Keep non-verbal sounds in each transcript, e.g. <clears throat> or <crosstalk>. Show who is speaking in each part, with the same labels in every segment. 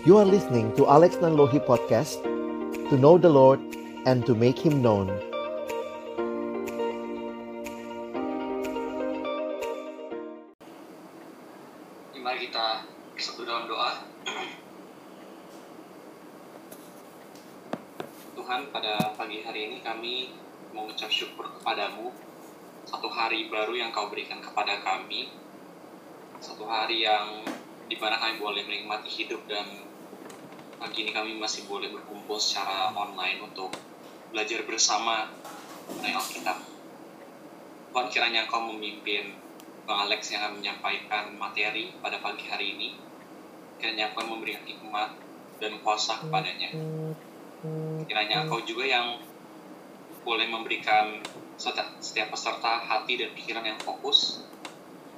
Speaker 1: You are listening to Alex Nanlohi Podcast To know the Lord and to make Him known
Speaker 2: Mari kita bersatu dalam doa. Tuhan, pada pagi hari ini kami mengucap syukur kepadamu. Satu hari baru yang kau berikan kepada kami. Satu hari yang di mana kami boleh menikmati hidup dan pagi ini kami masih boleh berkumpul secara online untuk belajar bersama mengenai Alkitab. Tuhan kiranya Engkau memimpin Bang Alex yang akan menyampaikan materi pada pagi hari ini. Kiranya Engkau memberikan hikmat dan kuasa kepadanya. Kiranya Engkau juga yang boleh memberikan setiap peserta hati dan pikiran yang fokus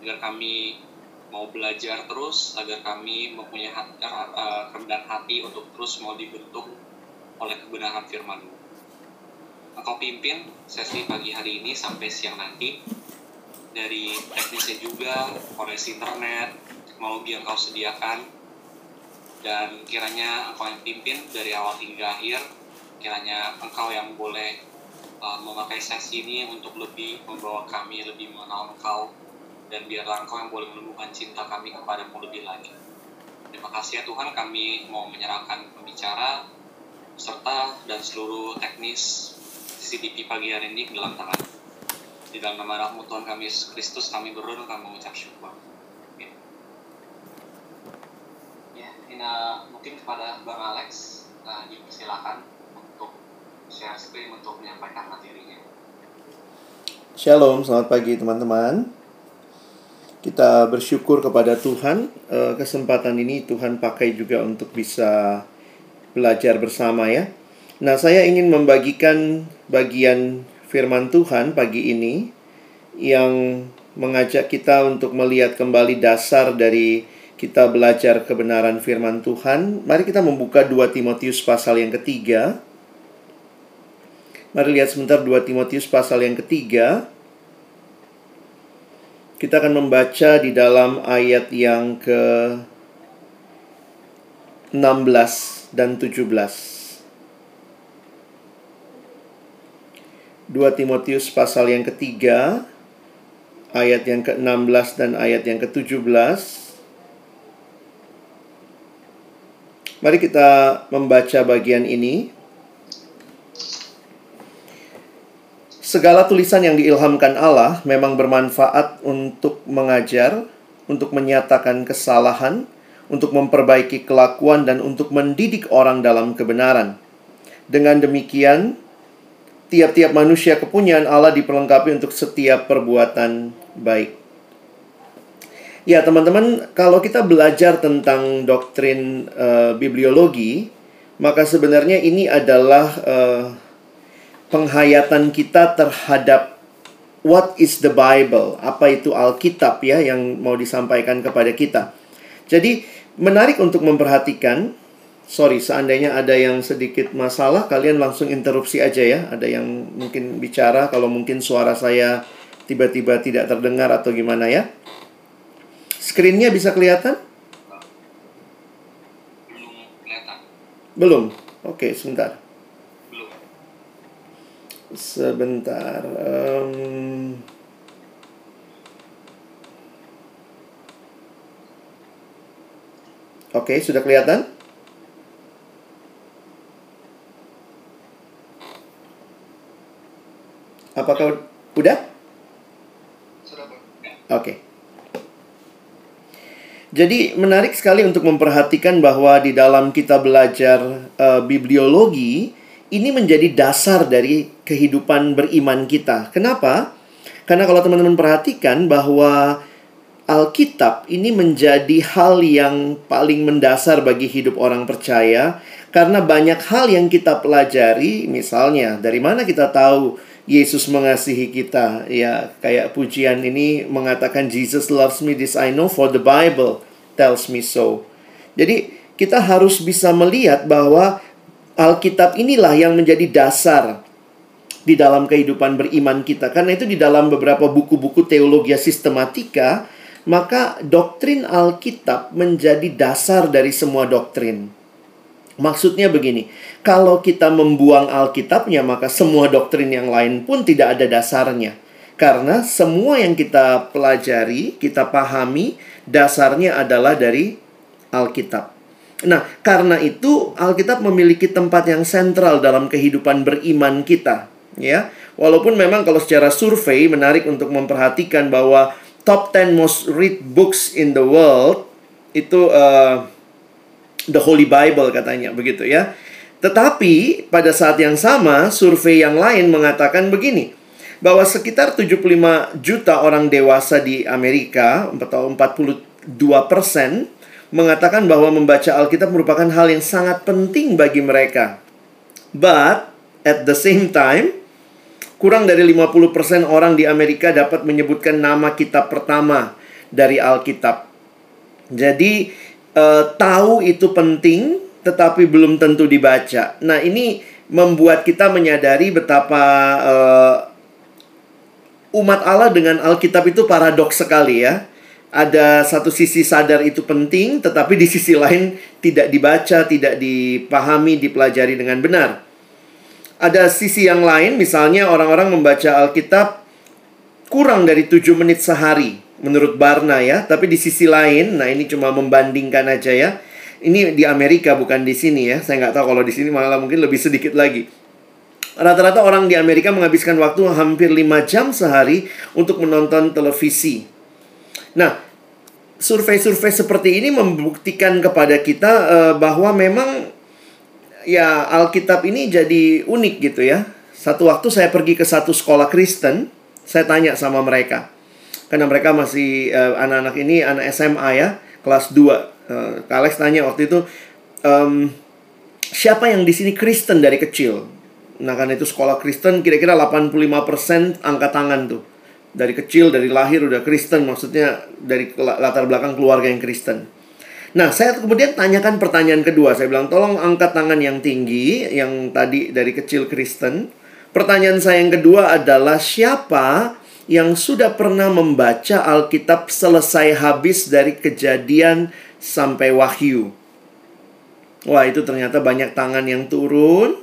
Speaker 2: agar kami mau belajar terus agar kami mempunyai hati, uh, kerendahan hati untuk terus mau dibentuk oleh kebenaran firman-Mu. Engkau pimpin sesi pagi hari ini sampai siang nanti. Dari teknisnya juga, koneksi internet, teknologi yang kau sediakan, dan kiranya engkau yang pimpin dari awal hingga akhir, kiranya engkau yang boleh uh, memakai sesi ini untuk lebih membawa kami lebih mengenal engkau, dan biarlah engkau yang boleh menumbuhkan cinta kami kepadamu lebih lagi. Terima kasih ya Tuhan, kami mau menyerahkan pembicara, serta dan seluruh teknis CDP pagi hari ini ke dalam tangan. Di dalam nama rahmu Tuhan kami Yesus Kristus kami berdoa kami mengucap syukur. Ya, ini uh, mungkin kepada Bang Alex uh, dipersilakan untuk share screen untuk menyampaikan materinya.
Speaker 1: Shalom, selamat pagi teman-teman. Kita bersyukur kepada Tuhan uh, kesempatan ini Tuhan pakai juga untuk bisa belajar bersama ya. Nah, saya ingin membagikan bagian firman Tuhan pagi ini yang mengajak kita untuk melihat kembali dasar dari kita belajar kebenaran firman Tuhan. Mari kita membuka 2 Timotius pasal yang ketiga. Mari lihat sebentar 2 Timotius pasal yang ketiga. Kita akan membaca di dalam ayat yang ke 16 dan 17. 2 Timotius pasal yang ketiga ayat yang ke-16 dan ayat yang ke-17 Mari kita membaca bagian ini Segala tulisan yang diilhamkan Allah memang bermanfaat untuk mengajar, untuk menyatakan kesalahan, untuk memperbaiki kelakuan dan untuk mendidik orang dalam kebenaran. Dengan demikian, tiap-tiap manusia kepunyaan Allah diperlengkapi untuk setiap perbuatan baik. Ya, teman-teman, kalau kita belajar tentang doktrin uh, bibliologi, maka sebenarnya ini adalah uh, penghayatan kita terhadap what is the Bible, apa itu Alkitab ya yang mau disampaikan kepada kita. Jadi menarik untuk memperhatikan. Sorry, seandainya ada yang sedikit masalah, kalian langsung interupsi aja ya. Ada yang mungkin bicara, kalau mungkin suara saya tiba-tiba tidak terdengar atau gimana ya. Screennya bisa kelihatan?
Speaker 2: Belum kelihatan.
Speaker 1: Belum. Oke, sebentar. Sebentar. Um, Oke, sudah kelihatan? Apakah udah?
Speaker 2: Sudah.
Speaker 1: Oke. Jadi menarik sekali untuk memperhatikan bahwa di dalam kita belajar uh, bibliologi ini menjadi dasar dari kehidupan beriman kita. Kenapa? Karena kalau teman-teman perhatikan bahwa Alkitab ini menjadi hal yang paling mendasar bagi hidup orang percaya karena banyak hal yang kita pelajari, misalnya dari mana kita tahu Yesus mengasihi kita. Ya, kayak pujian ini mengatakan Jesus loves me this I know for the Bible tells me so. Jadi kita harus bisa melihat bahwa Alkitab inilah yang menjadi dasar di dalam kehidupan beriman kita. Karena itu di dalam beberapa buku-buku teologi sistematika maka doktrin Alkitab menjadi dasar dari semua doktrin. Maksudnya begini, kalau kita membuang Alkitabnya, maka semua doktrin yang lain pun tidak ada dasarnya. Karena semua yang kita pelajari, kita pahami, dasarnya adalah dari Alkitab. Nah, karena itu Alkitab memiliki tempat yang sentral dalam kehidupan beriman kita, ya. Walaupun memang kalau secara survei menarik untuk memperhatikan bahwa top 10 most read books in the world itu uh, the Holy Bible katanya begitu ya. Tetapi pada saat yang sama survei yang lain mengatakan begini bahwa sekitar 75 juta orang dewasa di Amerika atau 42 persen mengatakan bahwa membaca Alkitab merupakan hal yang sangat penting bagi mereka. But at the same time, kurang dari 50% orang di Amerika dapat menyebutkan nama kitab pertama dari Alkitab. Jadi uh, tahu itu penting, tetapi belum tentu dibaca. Nah, ini membuat kita menyadari betapa uh, umat Allah dengan Alkitab itu paradoks sekali ya. Ada satu sisi sadar itu penting, tetapi di sisi lain tidak dibaca, tidak dipahami, dipelajari dengan benar. Ada sisi yang lain, misalnya orang-orang membaca Alkitab kurang dari 7 menit sehari menurut Barna ya. Tapi di sisi lain, nah ini cuma membandingkan aja ya. Ini di Amerika bukan di sini ya. Saya nggak tahu kalau di sini malah mungkin lebih sedikit lagi. Rata-rata orang di Amerika menghabiskan waktu hampir 5 jam sehari untuk menonton televisi. Nah, survei-survei seperti ini membuktikan kepada kita uh, bahwa memang ya Alkitab ini jadi unik gitu ya. Satu waktu saya pergi ke satu sekolah Kristen, saya tanya sama mereka, karena mereka masih uh, anak-anak ini anak SMA ya kelas 2 uh, Kak Alex tanya waktu itu um, siapa yang di sini Kristen dari kecil? Nah karena itu sekolah Kristen kira-kira 85% angkat tangan tuh dari kecil dari lahir udah Kristen maksudnya dari latar belakang keluarga yang Kristen Nah, saya kemudian tanyakan pertanyaan kedua. Saya bilang, tolong angkat tangan yang tinggi, yang tadi dari kecil Kristen. Pertanyaan saya yang kedua adalah, siapa yang sudah pernah membaca Alkitab selesai habis dari kejadian sampai wahyu. Wah, itu ternyata banyak tangan yang turun,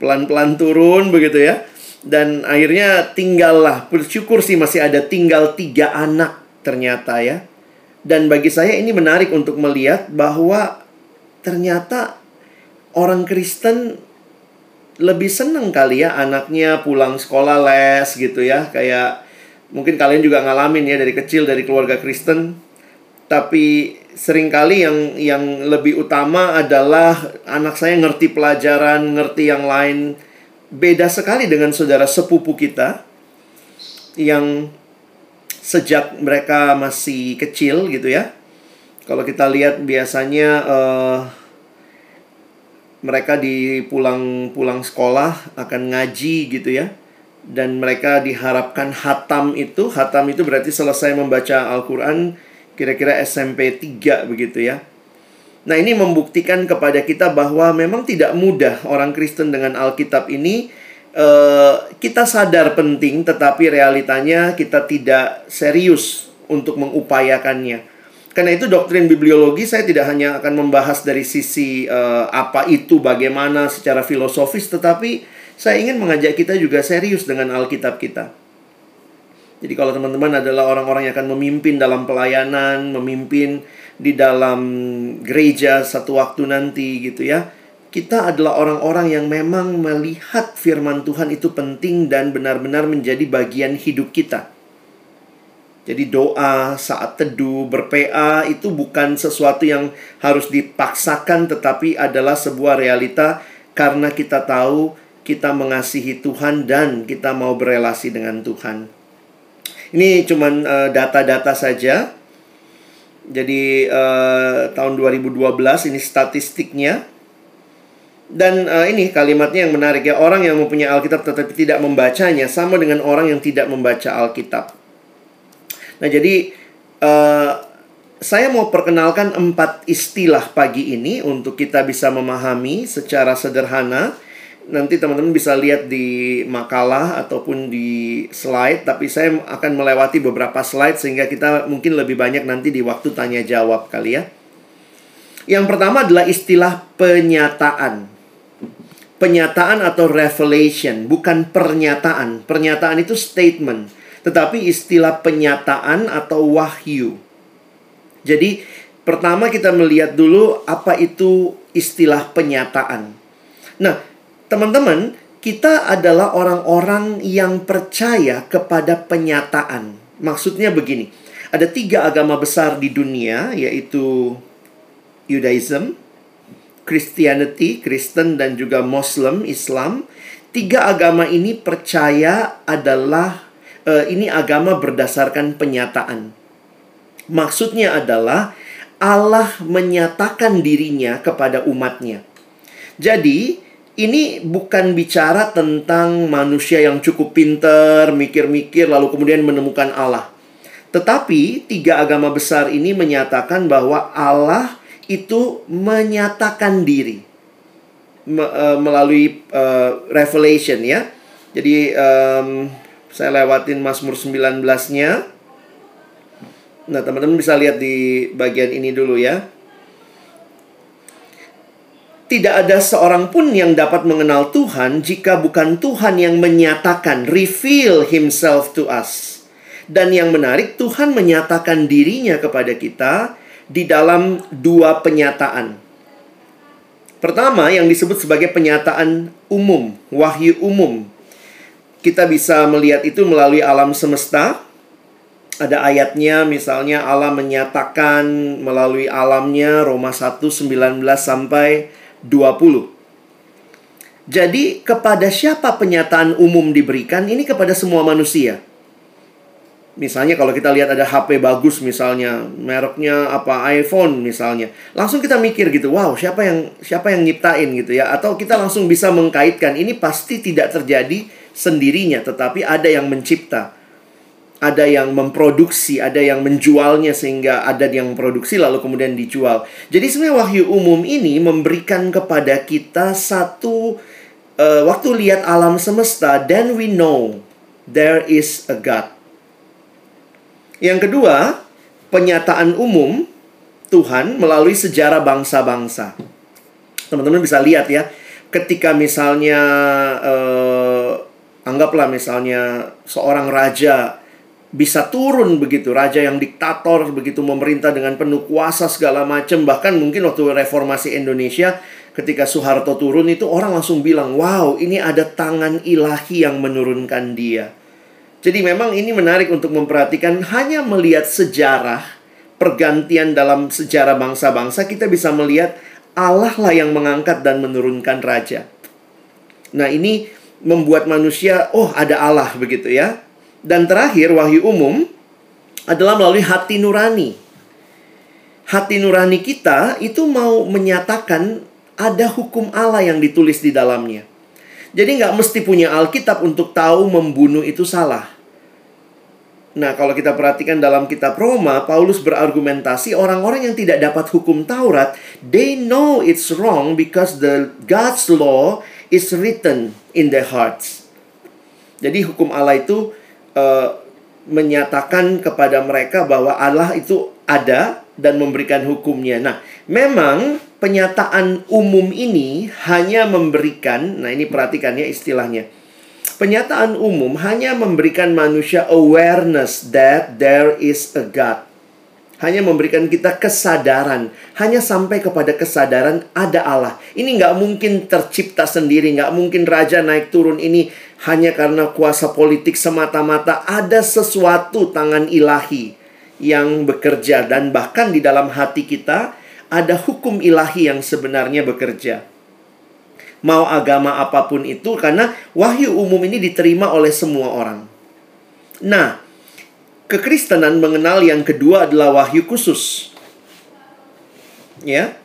Speaker 1: pelan-pelan turun begitu ya. Dan akhirnya tinggallah, bersyukur sih masih ada tinggal tiga anak ternyata ya. Dan bagi saya ini menarik untuk melihat bahwa ternyata orang Kristen lebih seneng kali ya anaknya pulang sekolah les gitu ya. Kayak mungkin kalian juga ngalamin ya dari kecil dari keluarga Kristen. Tapi sering kali yang yang lebih utama adalah anak saya ngerti pelajaran ngerti yang lain beda sekali dengan saudara sepupu kita yang sejak mereka masih kecil gitu ya kalau kita lihat biasanya uh, mereka di pulang pulang sekolah akan ngaji gitu ya dan mereka diharapkan hatam itu hatam itu berarti selesai membaca Al-Qur'an kira-kira SMP 3 begitu ya. Nah, ini membuktikan kepada kita bahwa memang tidak mudah orang Kristen dengan Alkitab ini uh, kita sadar penting tetapi realitanya kita tidak serius untuk mengupayakannya. Karena itu doktrin bibliologi saya tidak hanya akan membahas dari sisi uh, apa itu bagaimana secara filosofis tetapi saya ingin mengajak kita juga serius dengan Alkitab kita. Jadi kalau teman-teman adalah orang-orang yang akan memimpin dalam pelayanan, memimpin di dalam gereja satu waktu nanti gitu ya. Kita adalah orang-orang yang memang melihat firman Tuhan itu penting dan benar-benar menjadi bagian hidup kita. Jadi doa, saat teduh, berPA itu bukan sesuatu yang harus dipaksakan tetapi adalah sebuah realita karena kita tahu kita mengasihi Tuhan dan kita mau berelasi dengan Tuhan. Ini cuman uh, data-data saja. Jadi uh, tahun 2012 ini statistiknya. Dan uh, ini kalimatnya yang menarik ya, orang yang mempunyai Alkitab tetapi tidak membacanya sama dengan orang yang tidak membaca Alkitab. Nah, jadi uh, saya mau perkenalkan empat istilah pagi ini untuk kita bisa memahami secara sederhana nanti teman-teman bisa lihat di makalah ataupun di slide, tapi saya akan melewati beberapa slide sehingga kita mungkin lebih banyak nanti di waktu tanya jawab kali ya. Yang pertama adalah istilah penyataan. Penyataan atau revelation, bukan pernyataan. Pernyataan itu statement, tetapi istilah penyataan atau wahyu. Jadi, pertama kita melihat dulu apa itu istilah penyataan. Nah, teman-teman, kita adalah orang-orang yang percaya kepada penyataan. Maksudnya begini, ada tiga agama besar di dunia, yaitu Judaism, Christianity, Kristen dan juga Muslim, Islam. Tiga agama ini percaya adalah uh, ini agama berdasarkan penyataan. Maksudnya adalah Allah menyatakan dirinya kepada umatnya. Jadi, ini bukan bicara tentang manusia yang cukup pinter, mikir-mikir, lalu kemudian menemukan Allah. Tetapi, tiga agama besar ini menyatakan bahwa Allah itu menyatakan diri uh, melalui uh, revelation ya. Jadi um, saya lewatin Mazmur 19-nya. Nah, teman-teman bisa lihat di bagian ini dulu ya. Tidak ada seorang pun yang dapat mengenal Tuhan jika bukan Tuhan yang menyatakan, reveal himself to us. Dan yang menarik, Tuhan menyatakan dirinya kepada kita di dalam dua penyataan. Pertama, yang disebut sebagai penyataan umum, wahyu umum. Kita bisa melihat itu melalui alam semesta. Ada ayatnya, misalnya Allah menyatakan melalui alamnya Roma 1, 19 sampai 20. Jadi, kepada siapa penyataan umum diberikan? Ini kepada semua manusia. Misalnya kalau kita lihat ada HP bagus misalnya, mereknya apa iPhone misalnya. Langsung kita mikir gitu, wow, siapa yang siapa yang nyiptain gitu ya atau kita langsung bisa mengkaitkan ini pasti tidak terjadi sendirinya tetapi ada yang mencipta. Ada yang memproduksi, ada yang menjualnya sehingga ada yang memproduksi lalu kemudian dijual. Jadi sebenarnya wahyu umum ini memberikan kepada kita satu uh, waktu lihat alam semesta then we know there is a God yang kedua, penyataan umum Tuhan melalui sejarah bangsa-bangsa. Teman-teman bisa lihat ya, ketika misalnya eh, anggaplah misalnya seorang raja bisa turun begitu, raja yang diktator begitu memerintah dengan penuh kuasa segala macam, bahkan mungkin waktu reformasi Indonesia ketika Soeharto turun itu orang langsung bilang, "Wow, ini ada tangan ilahi yang menurunkan dia." Jadi memang ini menarik untuk memperhatikan hanya melihat sejarah pergantian dalam sejarah bangsa-bangsa kita bisa melihat Allah lah yang mengangkat dan menurunkan raja. Nah, ini membuat manusia oh ada Allah begitu ya. Dan terakhir wahyu umum adalah melalui hati nurani. Hati nurani kita itu mau menyatakan ada hukum Allah yang ditulis di dalamnya. Jadi nggak mesti punya Alkitab untuk tahu membunuh itu salah. Nah, kalau kita perhatikan dalam kitab Roma, Paulus berargumentasi orang-orang yang tidak dapat hukum Taurat, they know it's wrong because the God's law is written in their hearts. Jadi hukum Allah itu uh, menyatakan kepada mereka bahwa Allah itu ada dan memberikan hukumnya. Nah, memang penyataan umum ini hanya memberikan, nah ini perhatikan ya istilahnya Penyataan umum hanya memberikan manusia awareness that there is a God. Hanya memberikan kita kesadaran. Hanya sampai kepada kesadaran ada Allah. Ini nggak mungkin tercipta sendiri. Nggak mungkin raja naik turun ini hanya karena kuasa politik semata-mata. Ada sesuatu tangan ilahi yang bekerja. Dan bahkan di dalam hati kita ada hukum ilahi yang sebenarnya bekerja mau agama apa pun itu karena wahyu umum ini diterima oleh semua orang. Nah, kekristenan mengenal yang kedua adalah wahyu khusus. Ya.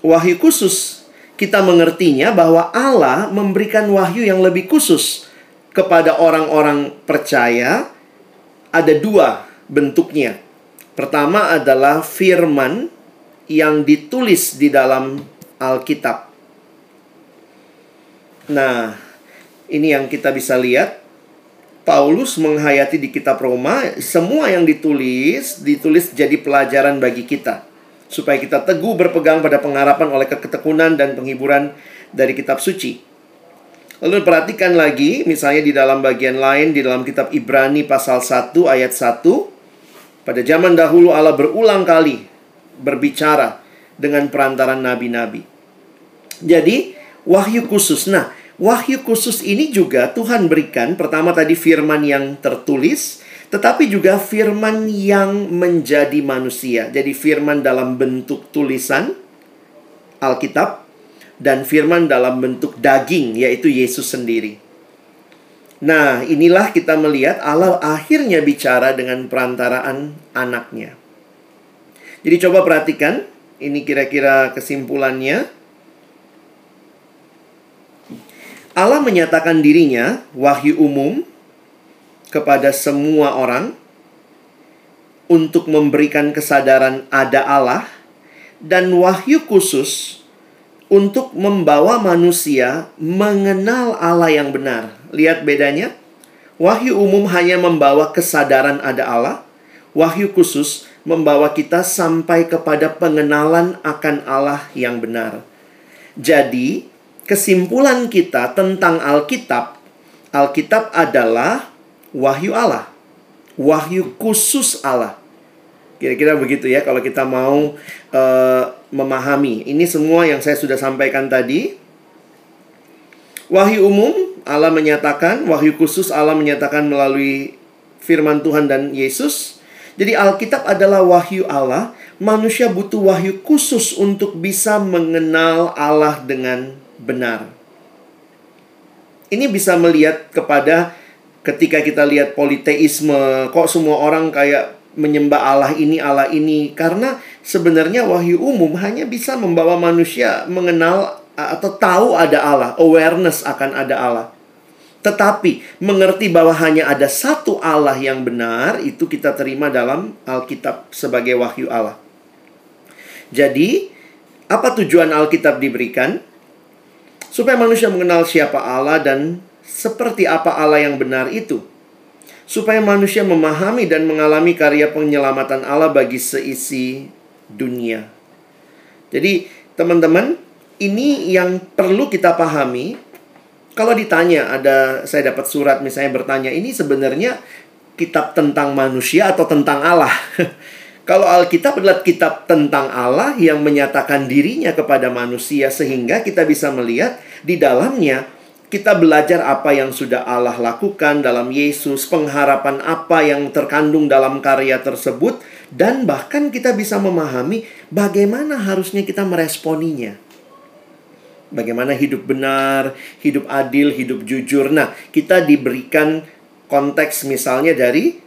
Speaker 1: Wahyu khusus kita mengertinya bahwa Allah memberikan wahyu yang lebih khusus kepada orang-orang percaya ada dua bentuknya. Pertama adalah firman yang ditulis di dalam Alkitab. Nah, ini yang kita bisa lihat. Paulus menghayati di kitab Roma, semua yang ditulis, ditulis jadi pelajaran bagi kita. Supaya kita teguh berpegang pada pengharapan oleh ketekunan dan penghiburan dari kitab suci. Lalu perhatikan lagi, misalnya di dalam bagian lain, di dalam kitab Ibrani pasal 1 ayat 1. Pada zaman dahulu Allah berulang kali berbicara dengan perantaran nabi-nabi. Jadi, wahyu khusus. Nah, wahyu khusus ini juga Tuhan berikan. Pertama tadi firman yang tertulis, tetapi juga firman yang menjadi manusia. Jadi firman dalam bentuk tulisan Alkitab dan firman dalam bentuk daging yaitu Yesus sendiri. Nah, inilah kita melihat Allah akhirnya bicara dengan perantaraan anaknya. Jadi coba perhatikan, ini kira-kira kesimpulannya. Allah menyatakan dirinya wahyu umum kepada semua orang untuk memberikan kesadaran ada Allah dan wahyu khusus untuk membawa manusia mengenal Allah yang benar. Lihat bedanya. Wahyu umum hanya membawa kesadaran ada Allah. Wahyu khusus membawa kita sampai kepada pengenalan akan Allah yang benar. Jadi, kesimpulan kita tentang Alkitab, Alkitab adalah wahyu Allah, wahyu khusus Allah. Kira-kira begitu ya, kalau kita mau uh, memahami. Ini semua yang saya sudah sampaikan tadi. Wahyu umum, Allah menyatakan, wahyu khusus Allah menyatakan melalui firman Tuhan dan Yesus. Jadi Alkitab adalah wahyu Allah. Manusia butuh wahyu khusus untuk bisa mengenal Allah dengan benar. Ini bisa melihat kepada ketika kita lihat politeisme, kok semua orang kayak menyembah Allah ini, Allah ini. Karena sebenarnya wahyu umum hanya bisa membawa manusia mengenal atau tahu ada Allah, awareness akan ada Allah. Tetapi mengerti bahwa hanya ada satu Allah yang benar itu kita terima dalam Alkitab sebagai wahyu Allah. Jadi, apa tujuan Alkitab diberikan? supaya manusia mengenal siapa Allah dan seperti apa Allah yang benar itu. Supaya manusia memahami dan mengalami karya penyelamatan Allah bagi seisi dunia. Jadi, teman-teman, ini yang perlu kita pahami. Kalau ditanya, ada saya dapat surat misalnya bertanya, ini sebenarnya kitab tentang manusia atau tentang Allah? <laughs> Kalau Alkitab adalah kitab tentang Allah yang menyatakan dirinya kepada manusia sehingga kita bisa melihat di dalamnya kita belajar apa yang sudah Allah lakukan dalam Yesus, pengharapan apa yang terkandung dalam karya tersebut dan bahkan kita bisa memahami bagaimana harusnya kita meresponinya. Bagaimana hidup benar, hidup adil, hidup jujur. Nah, kita diberikan konteks misalnya dari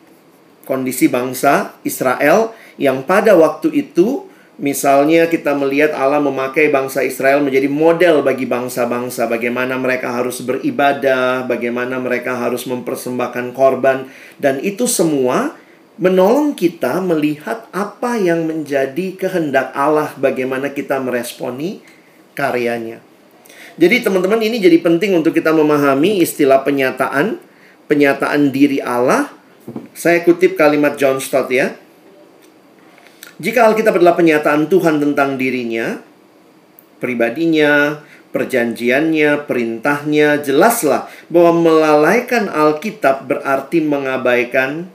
Speaker 1: kondisi bangsa Israel yang pada waktu itu misalnya kita melihat Allah memakai bangsa Israel menjadi model bagi bangsa-bangsa bagaimana mereka harus beribadah, bagaimana mereka harus mempersembahkan korban dan itu semua menolong kita melihat apa yang menjadi kehendak Allah bagaimana kita meresponi karyanya. Jadi teman-teman ini jadi penting untuk kita memahami istilah penyataan penyataan diri Allah. Saya kutip kalimat John Stott ya. Jika Alkitab adalah penyataan Tuhan tentang dirinya, pribadinya, perjanjiannya, perintahnya, jelaslah bahwa melalaikan Alkitab berarti mengabaikan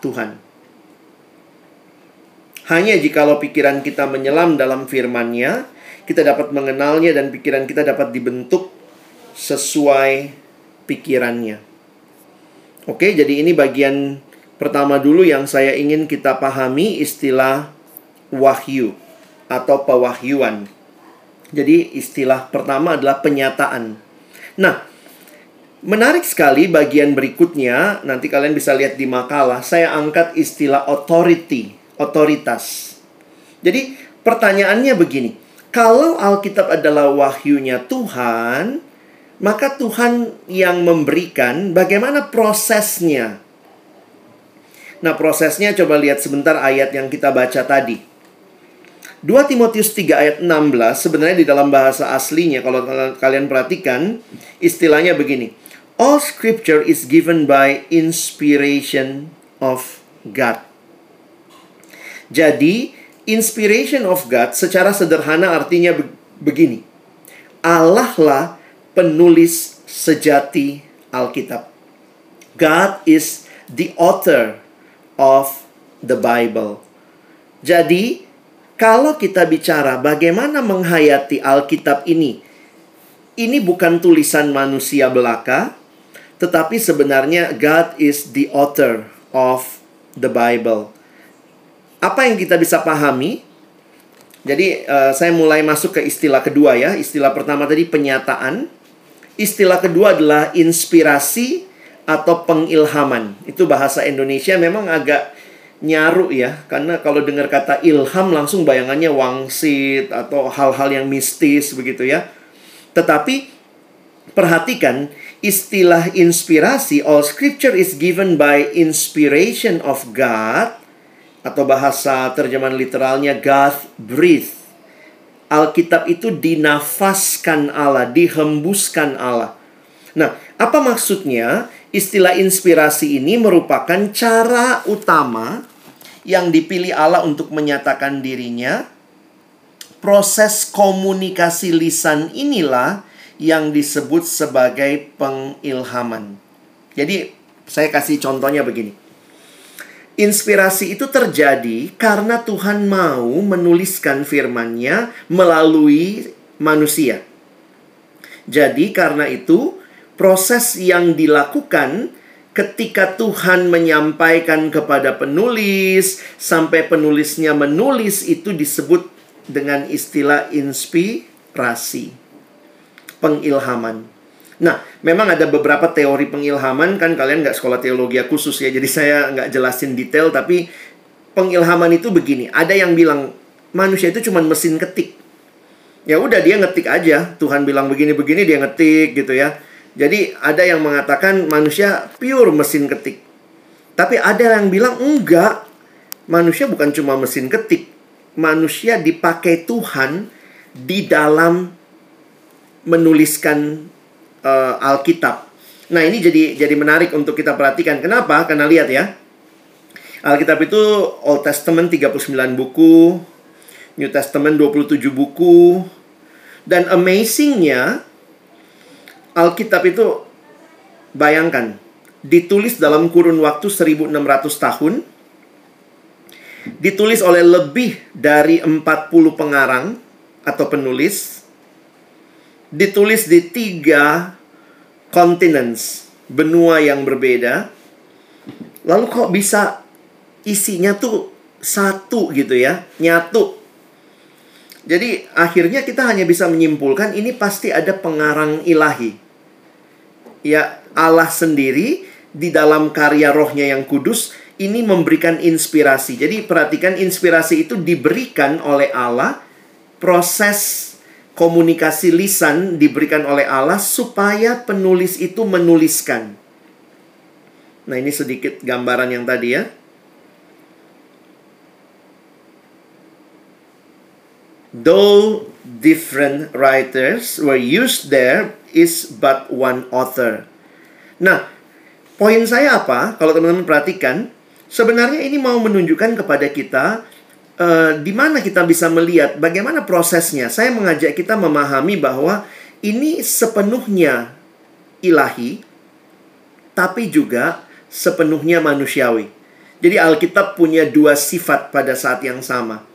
Speaker 1: Tuhan. Hanya jikalau pikiran kita menyelam dalam firman-Nya, kita dapat mengenalnya dan pikiran kita dapat dibentuk sesuai pikirannya. Oke, jadi ini bagian pertama dulu yang saya ingin kita pahami istilah wahyu atau pewahyuan. Jadi istilah pertama adalah penyataan. Nah, menarik sekali bagian berikutnya, nanti kalian bisa lihat di makalah, saya angkat istilah authority, otoritas. Jadi pertanyaannya begini, kalau Alkitab adalah wahyunya Tuhan, maka Tuhan yang memberikan bagaimana prosesnya? Nah, prosesnya coba lihat sebentar ayat yang kita baca tadi. 2 Timotius 3 ayat 16 sebenarnya di dalam bahasa aslinya kalau kalian perhatikan istilahnya begini. All scripture is given by inspiration of God. Jadi, inspiration of God secara sederhana artinya begini. Allah lah penulis sejati Alkitab. God is the author of the Bible. Jadi, kalau kita bicara bagaimana menghayati Alkitab ini, ini bukan tulisan manusia belaka, tetapi sebenarnya God is the author of the Bible. Apa yang kita bisa pahami? Jadi uh, saya mulai masuk ke istilah kedua ya. Istilah pertama tadi penyataan. Istilah kedua adalah inspirasi atau pengilhaman. Itu bahasa Indonesia memang agak nyaru ya karena kalau dengar kata ilham langsung bayangannya wangsit atau hal-hal yang mistis begitu ya. Tetapi perhatikan istilah inspirasi all scripture is given by inspiration of God atau bahasa terjemahan literalnya God breathe. Alkitab itu dinafaskan Allah, dihembuskan Allah. Nah, apa maksudnya? Istilah inspirasi ini merupakan cara utama yang dipilih Allah untuk menyatakan dirinya. Proses komunikasi lisan inilah yang disebut sebagai pengilhaman. Jadi, saya kasih contohnya begini. Inspirasi itu terjadi karena Tuhan mau menuliskan firman-Nya melalui manusia. Jadi, karena itu, proses yang dilakukan ketika Tuhan menyampaikan kepada penulis sampai penulisnya menulis itu disebut dengan istilah inspirasi pengilhaman. Nah, memang ada beberapa teori pengilhaman kan kalian nggak sekolah teologi khusus ya, jadi saya nggak jelasin detail tapi pengilhaman itu begini. Ada yang bilang manusia itu cuma mesin ketik. Ya udah dia ngetik aja. Tuhan bilang begini-begini dia ngetik gitu ya. Jadi ada yang mengatakan manusia pure mesin ketik. Tapi ada yang bilang enggak. Manusia bukan cuma mesin ketik. Manusia dipakai Tuhan di dalam menuliskan uh, Alkitab. Nah, ini jadi jadi menarik untuk kita perhatikan. Kenapa? Karena lihat ya. Alkitab itu Old Testament 39 buku, New Testament 27 buku. Dan amazingnya Alkitab itu bayangkan ditulis dalam kurun waktu 1600 tahun ditulis oleh lebih dari 40 pengarang atau penulis ditulis di tiga continents benua yang berbeda lalu kok bisa isinya tuh satu gitu ya nyatu jadi akhirnya kita hanya bisa menyimpulkan ini pasti ada pengarang ilahi. Ya Allah sendiri di dalam karya rohnya yang kudus ini memberikan inspirasi. Jadi perhatikan inspirasi itu diberikan oleh Allah. Proses komunikasi lisan diberikan oleh Allah supaya penulis itu menuliskan. Nah ini sedikit gambaran yang tadi ya. Though different writers were used there is but one author. Nah, poin saya apa? Kalau teman-teman perhatikan, sebenarnya ini mau menunjukkan kepada kita uh, di mana kita bisa melihat bagaimana prosesnya. Saya mengajak kita memahami bahwa ini sepenuhnya ilahi, tapi juga sepenuhnya manusiawi. Jadi Alkitab punya dua sifat pada saat yang sama.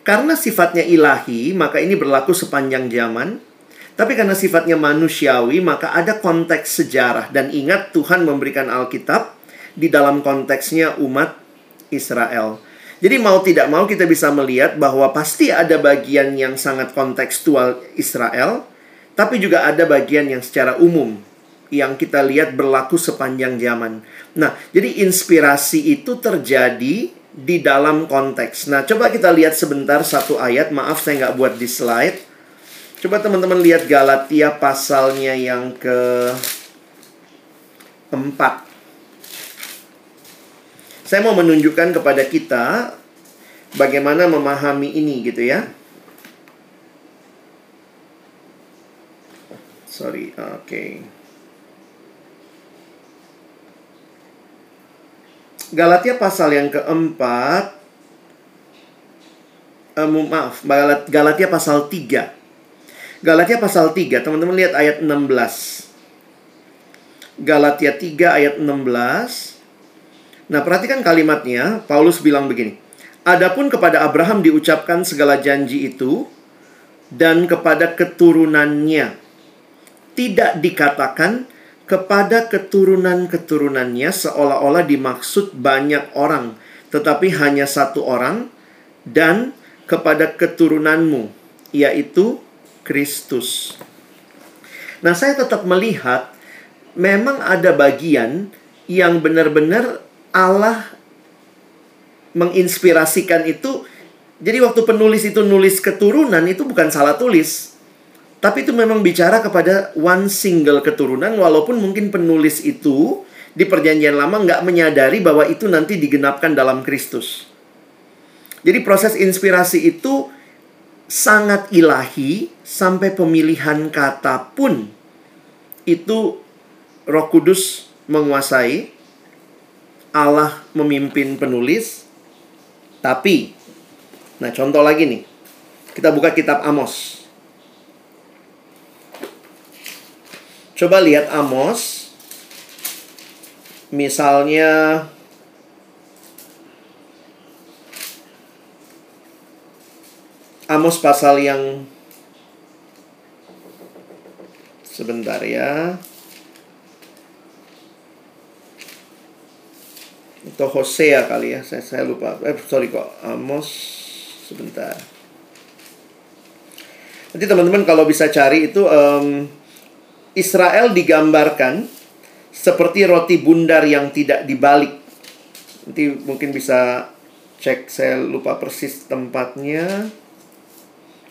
Speaker 1: Karena sifatnya ilahi, maka ini berlaku sepanjang zaman. Tapi karena sifatnya manusiawi, maka ada konteks sejarah. Dan ingat, Tuhan memberikan Alkitab di dalam konteksnya umat Israel. Jadi mau tidak mau kita bisa melihat bahwa pasti ada bagian yang sangat kontekstual Israel, tapi juga ada bagian yang secara umum yang kita lihat berlaku sepanjang zaman. Nah, jadi inspirasi itu terjadi di dalam konteks. Nah, coba kita lihat sebentar satu ayat. Maaf saya nggak buat di slide. Coba teman-teman lihat Galatia pasalnya yang ke 4. Saya mau menunjukkan kepada kita bagaimana memahami ini gitu ya. Sorry, oke. Okay. Galatia pasal yang keempat uh, maaf, Galatia pasal 3. Galatia pasal 3, teman-teman lihat ayat 16. Galatia 3 ayat 16. Nah, perhatikan kalimatnya. Paulus bilang begini. Adapun kepada Abraham diucapkan segala janji itu dan kepada keturunannya. Tidak dikatakan kepada keturunan-keturunannya seolah-olah dimaksud banyak orang, tetapi hanya satu orang dan kepada keturunanmu, yaitu Kristus. Nah, saya tetap melihat memang ada bagian yang benar-benar Allah menginspirasikan itu. Jadi waktu penulis itu nulis keturunan itu bukan salah tulis. Tapi itu memang bicara kepada one single keturunan walaupun mungkin penulis itu di perjanjian lama nggak menyadari bahwa itu nanti digenapkan dalam Kristus. Jadi proses inspirasi itu sangat ilahi sampai pemilihan kata pun itu Roh Kudus menguasai Allah memimpin penulis tapi nah contoh lagi nih kita buka kitab Amos coba lihat Amos misalnya Amos pasal yang sebentar ya. Atau Hosea kali ya, saya, saya lupa. Eh, sorry kok, Amos sebentar. Nanti teman-teman kalau bisa cari itu um, Israel digambarkan seperti roti bundar yang tidak dibalik. Nanti mungkin bisa cek, saya lupa persis tempatnya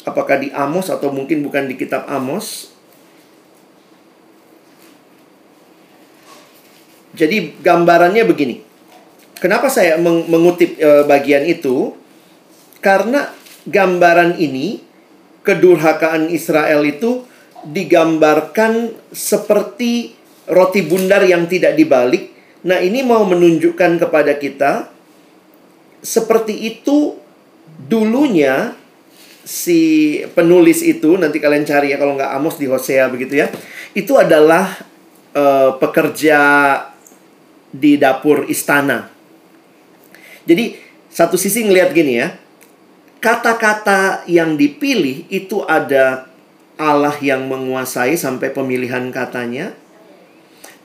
Speaker 1: apakah di Amos atau mungkin bukan di kitab Amos. Jadi gambarannya begini. Kenapa saya mengutip e, bagian itu? Karena gambaran ini kedurhakaan Israel itu digambarkan seperti roti bundar yang tidak dibalik. Nah, ini mau menunjukkan kepada kita seperti itu dulunya si penulis itu nanti kalian cari ya kalau nggak Amos di Hosea begitu ya itu adalah uh, pekerja di dapur istana jadi satu sisi ngelihat gini ya kata-kata yang dipilih itu ada Allah yang menguasai sampai pemilihan katanya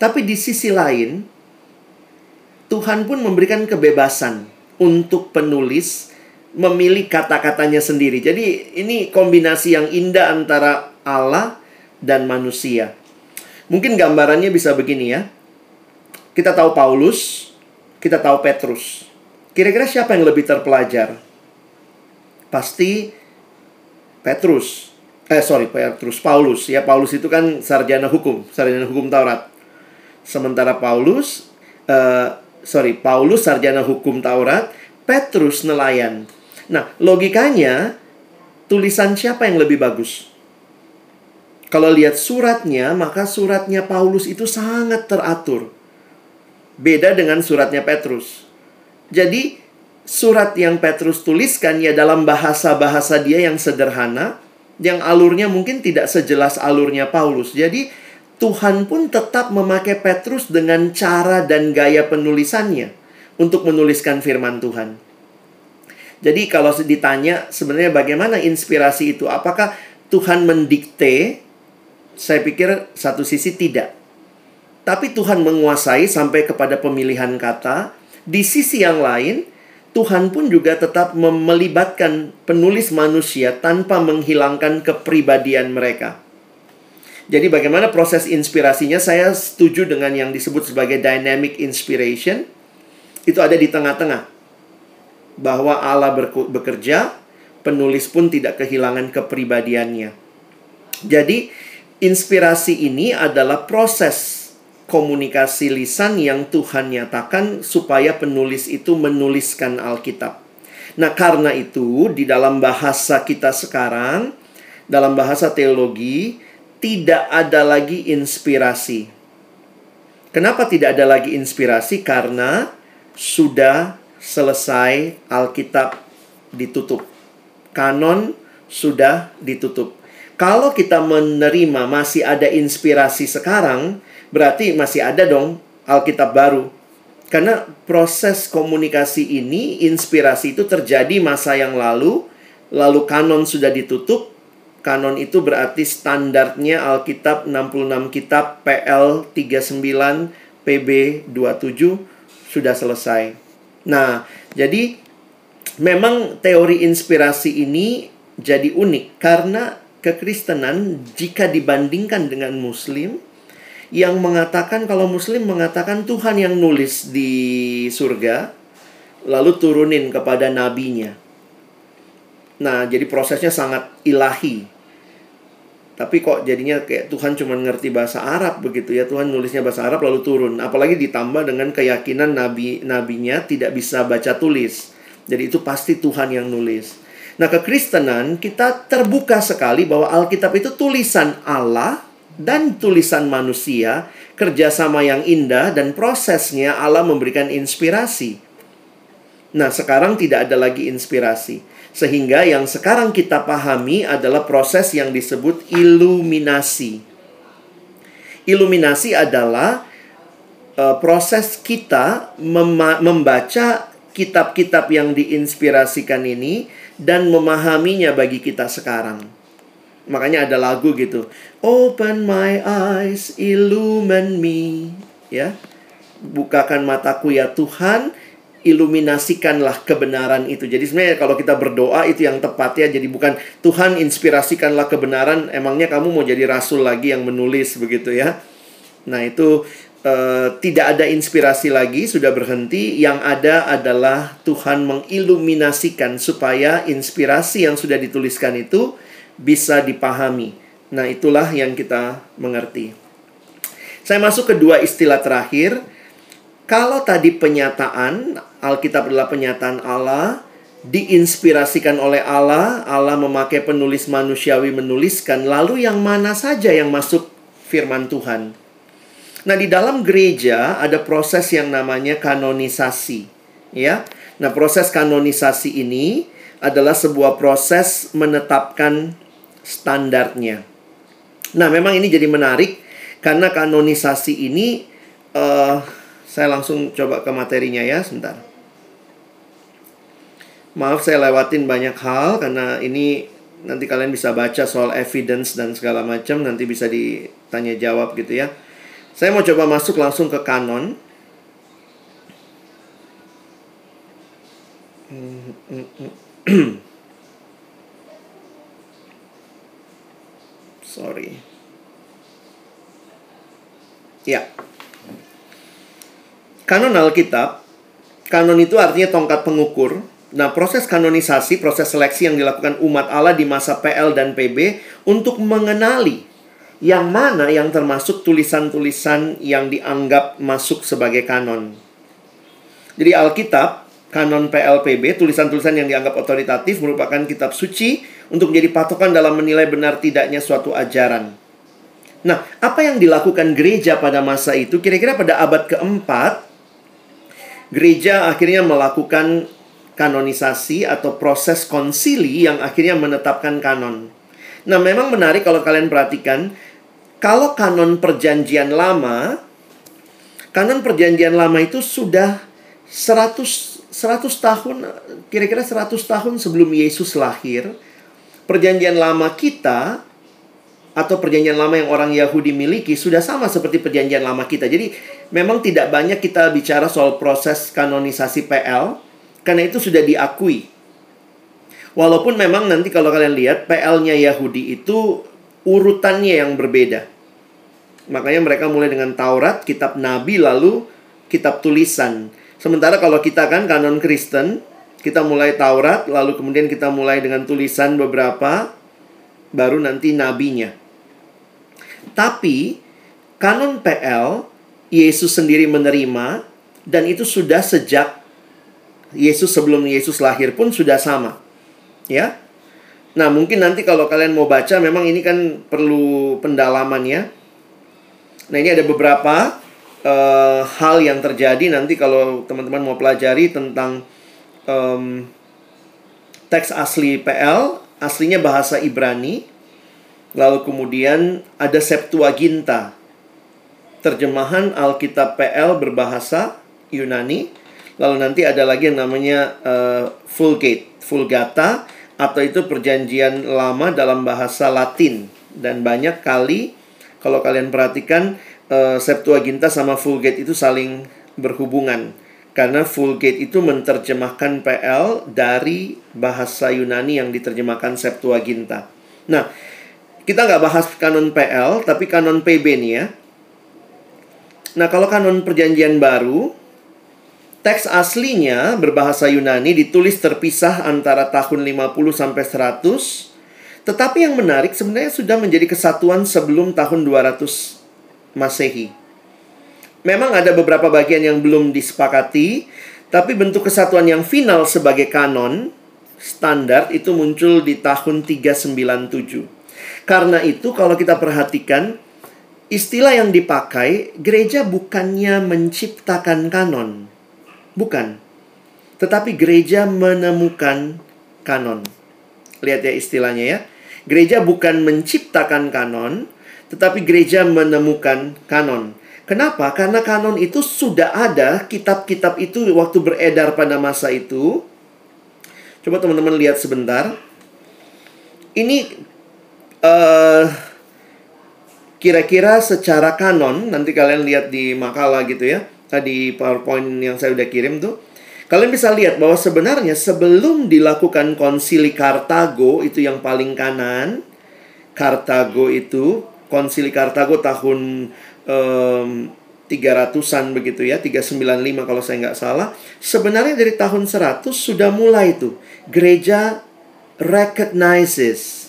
Speaker 1: tapi di sisi lain Tuhan pun memberikan kebebasan untuk penulis memilih kata-katanya sendiri. Jadi ini kombinasi yang indah antara Allah dan manusia. Mungkin gambarannya bisa begini ya. Kita tahu Paulus, kita tahu Petrus. Kira-kira siapa yang lebih terpelajar? Pasti Petrus. Eh sorry Petrus, Paulus. Ya Paulus itu kan sarjana hukum, sarjana hukum Taurat. Sementara Paulus, uh, sorry Paulus sarjana hukum Taurat, Petrus nelayan. Nah, logikanya tulisan siapa yang lebih bagus? Kalau lihat suratnya, maka suratnya Paulus itu sangat teratur. Beda dengan suratnya Petrus. Jadi, surat yang Petrus tuliskan ya dalam bahasa-bahasa dia yang sederhana, yang alurnya mungkin tidak sejelas alurnya Paulus. Jadi, Tuhan pun tetap memakai Petrus dengan cara dan gaya penulisannya untuk menuliskan firman Tuhan. Jadi kalau ditanya sebenarnya bagaimana inspirasi itu? Apakah Tuhan mendikte? Saya pikir satu sisi tidak. Tapi Tuhan menguasai sampai kepada pemilihan kata. Di sisi yang lain, Tuhan pun juga tetap melibatkan penulis manusia tanpa menghilangkan kepribadian mereka. Jadi bagaimana proses inspirasinya? Saya setuju dengan yang disebut sebagai dynamic inspiration. Itu ada di tengah-tengah bahwa Allah bekerja, penulis pun tidak kehilangan kepribadiannya. Jadi, inspirasi ini adalah proses komunikasi lisan yang Tuhan nyatakan supaya penulis itu menuliskan Alkitab. Nah, karena itu di dalam bahasa kita sekarang, dalam bahasa teologi, tidak ada lagi inspirasi. Kenapa tidak ada lagi inspirasi? Karena sudah selesai Alkitab ditutup. Kanon sudah ditutup. Kalau kita menerima masih ada inspirasi sekarang, berarti masih ada dong Alkitab baru. Karena proses komunikasi ini, inspirasi itu terjadi masa yang lalu, lalu kanon sudah ditutup. Kanon itu berarti standarnya Alkitab 66 kitab PL 39 PB 27 sudah selesai. Nah, jadi memang teori inspirasi ini jadi unik karena kekristenan jika dibandingkan dengan muslim yang mengatakan kalau muslim mengatakan Tuhan yang nulis di surga lalu turunin kepada nabinya. Nah, jadi prosesnya sangat ilahi. Tapi kok jadinya kayak Tuhan cuma ngerti bahasa Arab begitu ya. Tuhan nulisnya bahasa Arab lalu turun. Apalagi ditambah dengan keyakinan nabi nabinya tidak bisa baca tulis. Jadi itu pasti Tuhan yang nulis. Nah, kekristenan kita terbuka sekali bahwa Alkitab itu tulisan Allah dan tulisan manusia, kerjasama yang indah dan prosesnya Allah memberikan inspirasi. Nah, sekarang tidak ada lagi inspirasi. Sehingga yang sekarang kita pahami adalah proses yang disebut iluminasi. Iluminasi adalah uh, proses kita membaca kitab-kitab yang diinspirasikan ini dan memahaminya bagi kita sekarang. Makanya ada lagu gitu. Open my eyes, illumine me. Ya. Bukakan mataku ya Tuhan, iluminasikanlah kebenaran itu. Jadi sebenarnya kalau kita berdoa itu yang tepat ya. Jadi bukan Tuhan inspirasikanlah kebenaran, emangnya kamu mau jadi rasul lagi yang menulis begitu ya. Nah, itu uh, tidak ada inspirasi lagi, sudah berhenti. Yang ada adalah Tuhan mengiluminasikan supaya inspirasi yang sudah dituliskan itu bisa dipahami. Nah, itulah yang kita mengerti. Saya masuk ke dua istilah terakhir. Kalau tadi penyataan, Alkitab adalah penyataan Allah, diinspirasikan oleh Allah, Allah memakai penulis manusiawi menuliskan, lalu yang mana saja yang masuk firman Tuhan? Nah, di dalam gereja ada proses yang namanya kanonisasi, ya. Nah, proses kanonisasi ini adalah sebuah proses menetapkan standarnya. Nah, memang ini jadi menarik karena kanonisasi ini uh, saya langsung coba ke materinya ya, sebentar. Maaf saya lewatin banyak hal karena ini nanti kalian bisa baca soal evidence dan segala macam nanti bisa ditanya jawab gitu ya. Saya mau coba masuk langsung ke kanon. <clears throat> Sorry. Ya. Kanon Alkitab, kanon itu artinya tongkat pengukur. Nah, proses kanonisasi, proses seleksi yang dilakukan umat Allah di masa PL dan PB untuk mengenali yang mana yang termasuk tulisan-tulisan yang dianggap masuk sebagai kanon. Jadi Alkitab, kanon PLPB, tulisan-tulisan yang dianggap otoritatif merupakan kitab suci untuk menjadi patokan dalam menilai benar tidaknya suatu ajaran. Nah, apa yang dilakukan gereja pada masa itu? Kira-kira pada abad keempat, gereja akhirnya melakukan kanonisasi atau proses konsili yang akhirnya menetapkan kanon. Nah, memang menarik kalau kalian perhatikan, kalau kanon perjanjian lama, kanon perjanjian lama itu sudah 100 100 tahun kira-kira 100 tahun sebelum Yesus lahir perjanjian lama kita atau perjanjian lama yang orang Yahudi miliki sudah sama seperti perjanjian lama kita. Jadi memang tidak banyak kita bicara soal proses kanonisasi PL karena itu sudah diakui. Walaupun memang nanti kalau kalian lihat PL-nya Yahudi itu urutannya yang berbeda. Makanya mereka mulai dengan Taurat, kitab nabi lalu kitab tulisan. Sementara kalau kita kan kanon Kristen, kita mulai Taurat, lalu kemudian kita mulai dengan tulisan beberapa, baru nanti nabinya. Tapi, kanon PL, Yesus sendiri menerima, dan itu sudah sejak Yesus sebelum Yesus lahir pun sudah sama. Ya. Nah, mungkin nanti kalau kalian mau baca memang ini kan perlu pendalaman ya. Nah, ini ada beberapa uh, hal yang terjadi nanti kalau teman-teman mau pelajari tentang um, teks asli PL, aslinya bahasa Ibrani. Lalu kemudian ada Septuaginta. Terjemahan Alkitab PL berbahasa Yunani. Lalu nanti ada lagi yang namanya uh, Vulgate, Vulgata atau itu perjanjian lama dalam bahasa Latin dan banyak kali kalau kalian perhatikan uh, Septuaginta sama Vulgate itu saling berhubungan karena Vulgate itu menerjemahkan PL dari bahasa Yunani yang diterjemahkan Septuaginta. Nah, kita nggak bahas kanon PL, tapi kanon PB nih ya. Nah, kalau kanon perjanjian baru, teks aslinya berbahasa Yunani ditulis terpisah antara tahun 50 sampai 100. Tetapi yang menarik sebenarnya sudah menjadi kesatuan sebelum tahun 200 Masehi. Memang ada beberapa bagian yang belum disepakati, tapi bentuk kesatuan yang final sebagai kanon standar itu muncul di tahun 397. Karena itu kalau kita perhatikan istilah yang dipakai gereja bukannya menciptakan kanon. Bukan. Tetapi gereja menemukan kanon. Lihat ya istilahnya ya. Gereja bukan menciptakan kanon, tetapi gereja menemukan kanon. Kenapa? Karena kanon itu sudah ada, kitab-kitab itu waktu beredar pada masa itu. Coba teman-teman lihat sebentar. Ini uh, kira-kira secara kanon nanti kalian lihat di makalah gitu ya tadi powerpoint yang saya udah kirim tuh kalian bisa lihat bahwa sebenarnya sebelum dilakukan konsili Kartago itu yang paling kanan Kartago itu konsili Kartago tahun um, 300-an begitu ya 395 kalau saya nggak salah sebenarnya dari tahun 100 sudah mulai tuh gereja recognizes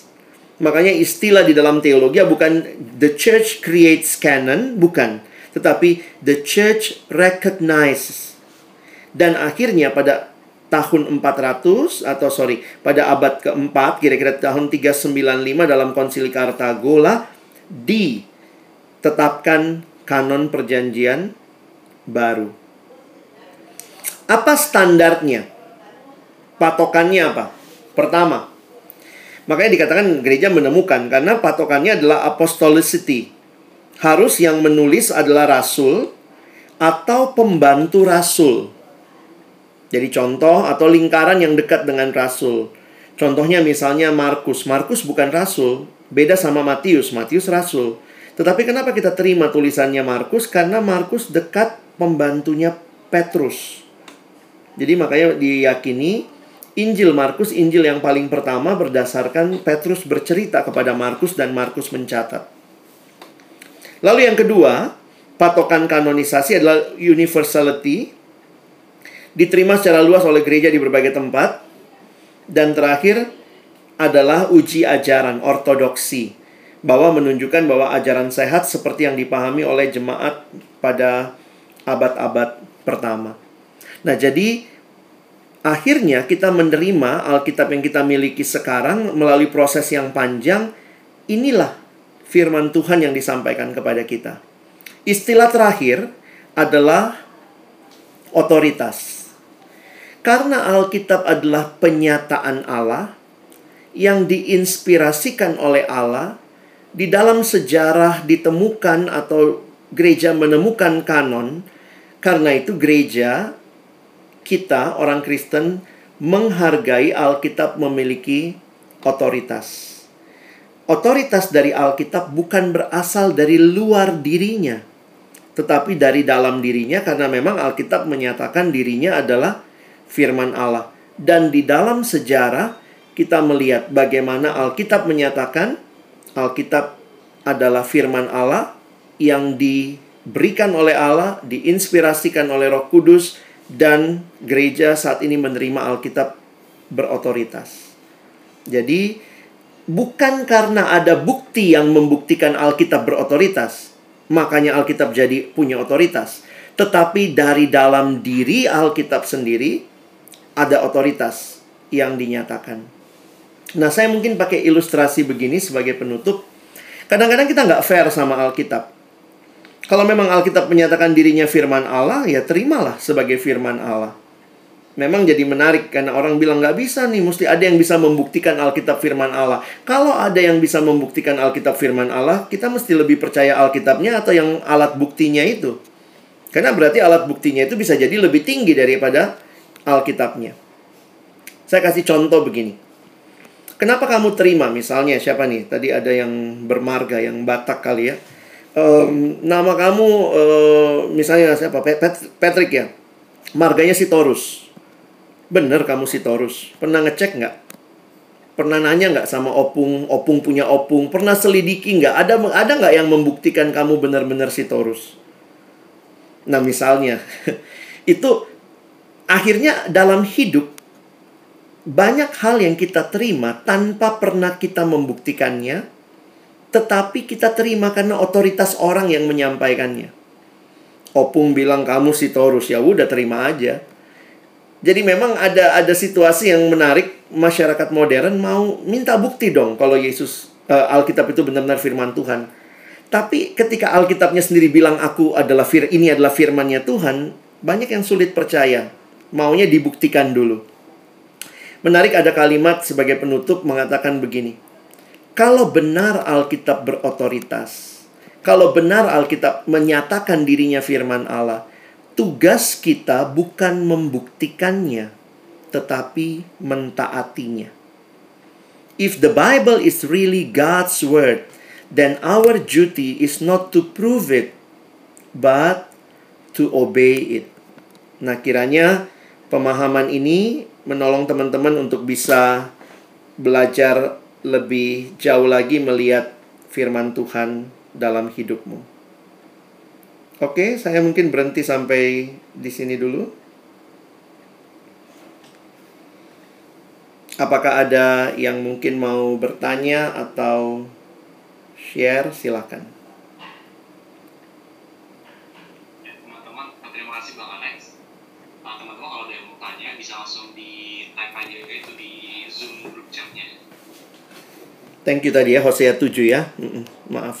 Speaker 1: Makanya istilah di dalam teologi bukan the church creates canon, bukan. Tetapi the church recognizes. Dan akhirnya pada tahun 400 atau sorry pada abad keempat kira-kira tahun 395 dalam konsili Kartago lah ditetapkan kanon perjanjian baru. Apa standarnya? Patokannya apa? Pertama, Makanya dikatakan gereja menemukan karena patokannya adalah apostolicity. Harus yang menulis adalah rasul atau pembantu rasul. Jadi contoh atau lingkaran yang dekat dengan rasul. Contohnya misalnya Markus. Markus bukan rasul, beda sama Matius. Matius rasul. Tetapi kenapa kita terima tulisannya Markus? Karena Markus dekat pembantunya Petrus. Jadi makanya diyakini Injil Markus, Injil yang paling pertama berdasarkan Petrus bercerita kepada Markus dan Markus mencatat. Lalu yang kedua, patokan kanonisasi adalah universality. Diterima secara luas oleh gereja di berbagai tempat. Dan terakhir adalah uji ajaran ortodoksi. Bahwa menunjukkan bahwa ajaran sehat seperti yang dipahami oleh jemaat pada abad-abad pertama. Nah, jadi akhirnya kita menerima Alkitab yang kita miliki sekarang melalui proses yang panjang. Inilah firman Tuhan yang disampaikan kepada kita. Istilah terakhir adalah otoritas. Karena Alkitab adalah penyataan Allah yang diinspirasikan oleh Allah, di dalam sejarah ditemukan atau gereja menemukan kanon. Karena itu gereja kita orang Kristen menghargai Alkitab memiliki otoritas. Otoritas dari Alkitab bukan berasal dari luar dirinya, tetapi dari dalam dirinya karena memang Alkitab menyatakan dirinya adalah firman Allah. Dan di dalam sejarah kita melihat bagaimana Alkitab menyatakan Alkitab adalah firman Allah yang diberikan oleh Allah, diinspirasikan oleh Roh Kudus dan gereja saat ini menerima Alkitab berotoritas. Jadi bukan karena ada bukti yang membuktikan Alkitab berotoritas, makanya Alkitab jadi punya otoritas, tetapi dari dalam diri Alkitab sendiri ada otoritas yang dinyatakan. Nah, saya mungkin pakai ilustrasi begini sebagai penutup. Kadang-kadang kita nggak fair sama Alkitab. Kalau memang Alkitab menyatakan dirinya firman Allah, ya terimalah sebagai firman Allah. Memang jadi menarik karena orang bilang nggak bisa nih, mesti ada yang bisa membuktikan Alkitab firman Allah. Kalau ada yang bisa membuktikan Alkitab firman Allah, kita mesti lebih percaya Alkitabnya atau yang alat buktinya itu. Karena berarti alat buktinya itu bisa jadi lebih tinggi daripada Alkitabnya. Saya kasih contoh begini. Kenapa kamu terima misalnya siapa nih? Tadi ada yang bermarga, yang Batak kali ya. Um, nama kamu uh, misalnya siapa? Patrick ya. Marganya si Torus. Bener kamu si Torus. Pernah ngecek nggak? Pernah nanya nggak sama opung? Opung punya opung. Pernah selidiki nggak? Ada ada nggak yang membuktikan kamu benar-benar si Torus? Nah misalnya <laughs> itu akhirnya dalam hidup banyak hal yang kita terima tanpa pernah kita membuktikannya, tetapi kita terima karena otoritas orang yang menyampaikannya. Opung bilang kamu si Torus, ya udah terima aja. Jadi memang ada ada situasi yang menarik masyarakat modern mau minta bukti dong kalau Yesus uh, Alkitab itu benar-benar firman Tuhan. Tapi ketika Alkitabnya sendiri bilang aku adalah fir ini adalah firmannya Tuhan, banyak yang sulit percaya. Maunya dibuktikan dulu. Menarik ada kalimat sebagai penutup mengatakan begini. Kalau benar Alkitab berotoritas, kalau benar Alkitab menyatakan dirinya firman Allah, tugas kita bukan membuktikannya, tetapi mentaatinya. If the Bible is really God's word, then our duty is not to prove it, but to obey it. Nah, kiranya pemahaman ini menolong teman-teman untuk bisa belajar lebih jauh lagi melihat firman Tuhan dalam hidupmu. Oke, saya mungkin berhenti sampai di sini dulu. Apakah ada yang mungkin mau bertanya atau share? Silakan. Thank you tadi ya Hosea 7 ya. Maaf.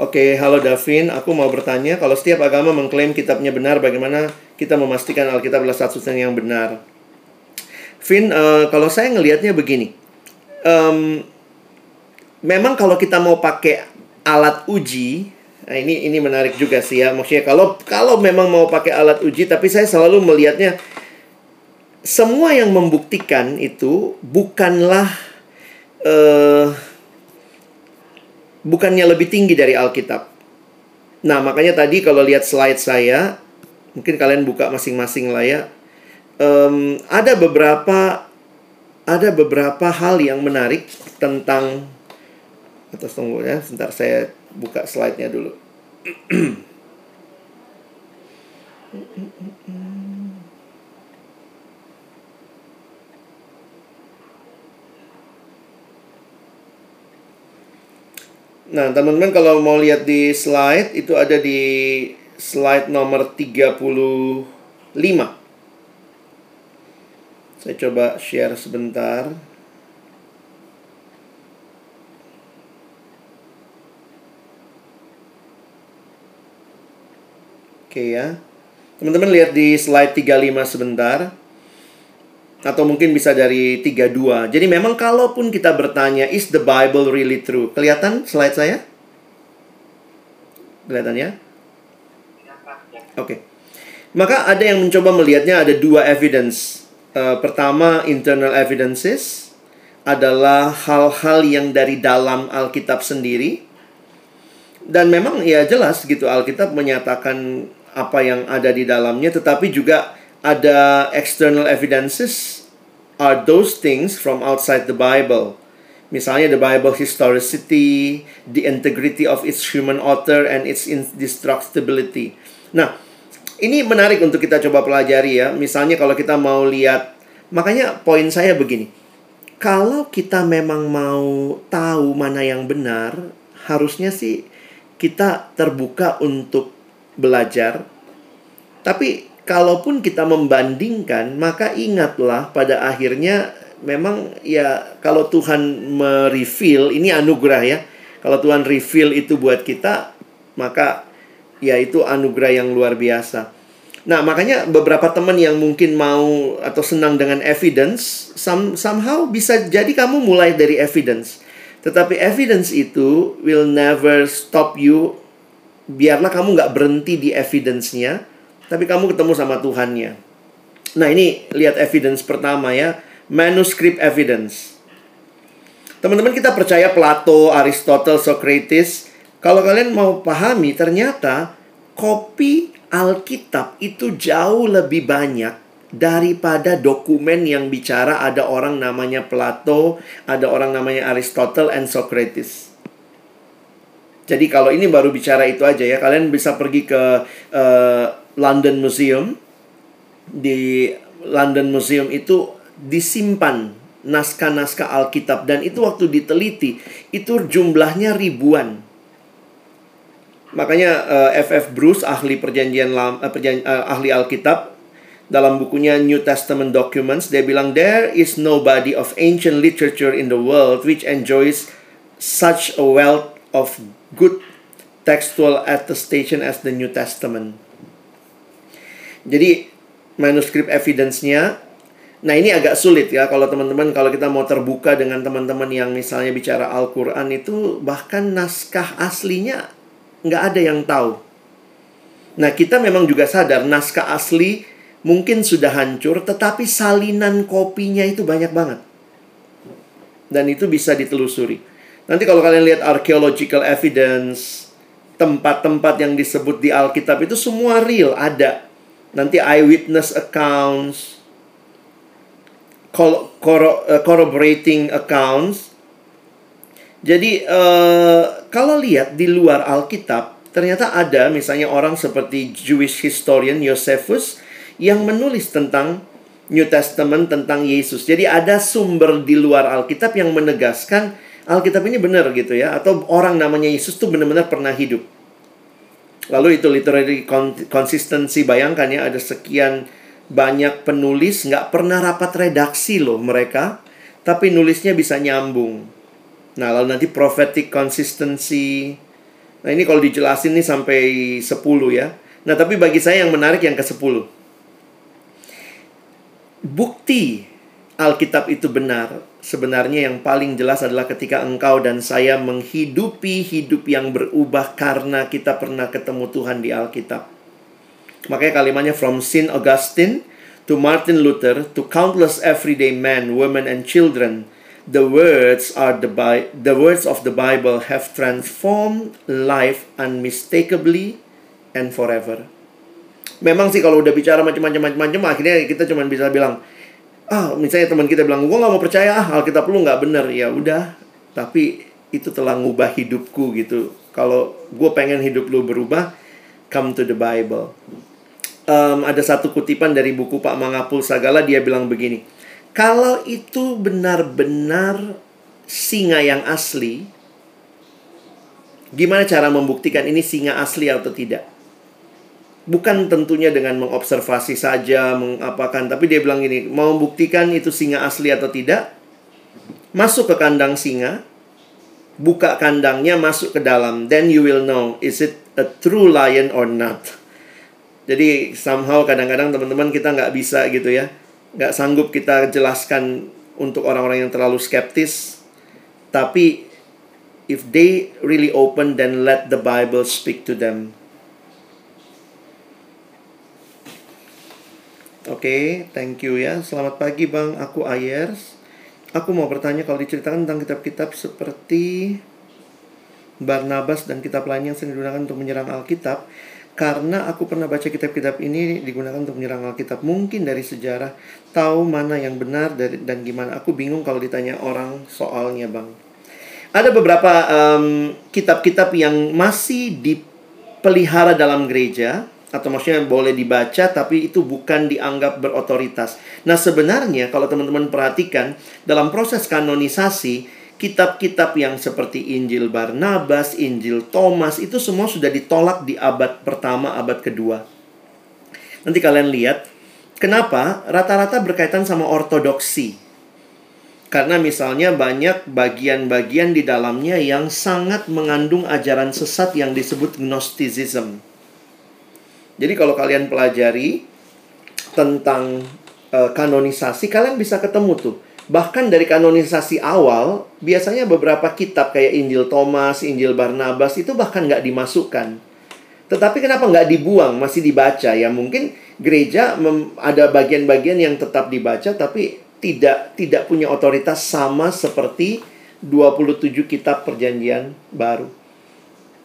Speaker 1: Oke, okay, halo Davin. Aku mau bertanya, kalau setiap agama mengklaim kitabnya benar, bagaimana kita memastikan Alkitab adalah satu yang benar? Vin, uh, kalau saya ngelihatnya begini. Um, memang kalau kita mau pakai alat uji, nah ini ini menarik juga sih ya. Maksudnya kalau kalau memang mau pakai alat uji, tapi saya selalu melihatnya semua yang membuktikan itu bukanlah uh, bukannya lebih tinggi dari Alkitab. Nah, makanya tadi kalau lihat slide saya, mungkin kalian buka masing-masing lah ya. Um, ada beberapa ada beberapa hal yang menarik tentang atau tunggu ya, sebentar saya buka slide-nya dulu. <clears throat> Nah, teman-teman kalau mau lihat di slide itu ada di slide nomor 35. Saya coba share sebentar. Oke ya. Teman-teman lihat di slide 35 sebentar atau mungkin bisa dari 32. Jadi memang kalaupun kita bertanya is the Bible really true? Kelihatan slide saya? Kelihatan ya? Oke. Okay. Maka ada yang mencoba melihatnya ada dua evidence. Uh, pertama internal evidences adalah hal-hal yang dari dalam Alkitab sendiri. Dan memang ya jelas gitu Alkitab menyatakan apa yang ada di dalamnya tetapi juga ada external evidences are those things from outside the Bible. Misalnya the Bible historicity, the integrity of its human author and its indestructibility. Nah, ini menarik untuk kita coba pelajari ya. Misalnya kalau kita mau lihat, makanya poin saya begini. Kalau kita memang mau tahu mana yang benar, harusnya sih kita terbuka untuk belajar Tapi kalaupun kita membandingkan, maka ingatlah pada akhirnya memang ya kalau Tuhan mereveal ini anugerah ya. Kalau Tuhan reveal itu buat kita, maka ya itu anugerah yang luar biasa. Nah, makanya beberapa teman yang mungkin mau atau senang dengan evidence, some, somehow bisa jadi kamu mulai dari evidence. Tetapi evidence itu will never stop you. Biarlah kamu nggak berhenti di evidence-nya, tapi kamu ketemu sama Tuhannya. Nah, ini lihat evidence pertama ya, manuscript evidence. Teman-teman kita percaya Plato, Aristotle, Socrates. Kalau kalian mau pahami, ternyata kopi Alkitab itu jauh lebih banyak daripada dokumen yang bicara ada orang namanya Plato, ada orang namanya Aristotle and Socrates. Jadi kalau ini baru bicara itu aja ya, kalian bisa pergi ke uh, London Museum. Di London Museum itu disimpan naskah-naskah Alkitab dan itu waktu diteliti itu jumlahnya ribuan. Makanya uh, eh, F.F. Bruce ahli perjanjian uh, uh, ahli Alkitab dalam bukunya New Testament Documents dia bilang there is no body of ancient literature in the world which enjoys such a wealth of good textual attestation as the New Testament. Jadi manuskrip evidence-nya Nah ini agak sulit ya kalau teman-teman kalau kita mau terbuka dengan teman-teman yang misalnya bicara Al-Quran itu bahkan naskah aslinya nggak ada yang tahu. Nah, kita memang juga sadar naskah asli mungkin sudah hancur, tetapi salinan kopinya itu banyak banget. Dan itu bisa ditelusuri. Nanti kalau kalian lihat archaeological evidence, tempat-tempat yang disebut di Alkitab itu semua real, ada. Nanti eyewitness accounts, eh, corroborating accounts, jadi uh, kalau lihat di luar Alkitab, ternyata ada misalnya orang seperti Jewish historian Josephus yang menulis tentang New Testament tentang Yesus. Jadi ada sumber di luar Alkitab yang menegaskan Alkitab ini benar gitu ya atau orang namanya Yesus tuh benar-benar pernah hidup. Lalu itu literary consistency bayangkan ya ada sekian banyak penulis nggak pernah rapat redaksi loh mereka tapi nulisnya bisa nyambung. Nah, lalu nanti prophetic consistency. Nah, ini kalau dijelasin nih sampai 10 ya. Nah, tapi bagi saya yang menarik yang ke-10. Bukti Alkitab itu benar sebenarnya yang paling jelas adalah ketika engkau dan saya menghidupi hidup yang berubah karena kita pernah ketemu Tuhan di Alkitab. Makanya kalimatnya from Saint Augustine to Martin Luther to countless everyday men, women and children the words are the Bi- the words of the Bible have transformed life unmistakably and forever. Memang sih kalau udah bicara macam-macam macam-macam akhirnya kita cuma bisa bilang ah misalnya teman kita bilang gue nggak mau percaya ah Alkitab lu nggak bener. Ya udah tapi itu telah ngubah hidupku gitu. Kalau gue pengen hidup lu berubah come to the Bible. Um, ada satu kutipan dari buku Pak Mangapul Sagala dia bilang begini kalau itu benar-benar singa yang asli, gimana cara membuktikan ini singa asli atau tidak? Bukan tentunya dengan mengobservasi saja, mengapakan, tapi dia bilang ini, mau membuktikan itu singa asli atau tidak, masuk ke kandang singa, buka kandangnya, masuk ke dalam, then you will know is it a true lion or not. Jadi somehow kadang-kadang teman-teman kita nggak bisa gitu ya nggak sanggup kita jelaskan untuk orang-orang yang terlalu skeptis. Tapi if they really open, then let the Bible speak to them. Oke, okay, thank you ya. Selamat pagi Bang, aku Ayers. Aku mau bertanya kalau diceritakan tentang kitab-kitab seperti Barnabas dan kitab lain yang sering digunakan untuk menyerang Alkitab, karena aku pernah baca kitab-kitab ini digunakan untuk menyerang Alkitab. Mungkin dari sejarah tahu mana yang benar dan gimana. Aku bingung kalau ditanya orang soalnya bang. Ada beberapa kitab-kitab um, yang masih dipelihara dalam gereja atau maksudnya boleh dibaca tapi itu bukan dianggap berotoritas. Nah, sebenarnya kalau teman-teman perhatikan dalam proses kanonisasi kitab-kitab yang seperti Injil Barnabas, Injil Thomas itu semua sudah ditolak di abad pertama, abad kedua. Nanti kalian lihat kenapa rata-rata berkaitan sama ortodoksi. Karena misalnya banyak bagian-bagian di dalamnya yang sangat mengandung ajaran sesat yang disebut Gnosticism. Jadi kalau kalian pelajari tentang uh, kanonisasi, kalian bisa ketemu tuh. Bahkan dari kanonisasi awal, biasanya beberapa kitab kayak Injil Thomas, Injil Barnabas itu bahkan nggak dimasukkan. Tetapi kenapa nggak dibuang, masih dibaca? Ya mungkin gereja ada bagian-bagian yang tetap dibaca, tapi tidak tidak punya otoritas sama seperti 27 kitab perjanjian baru.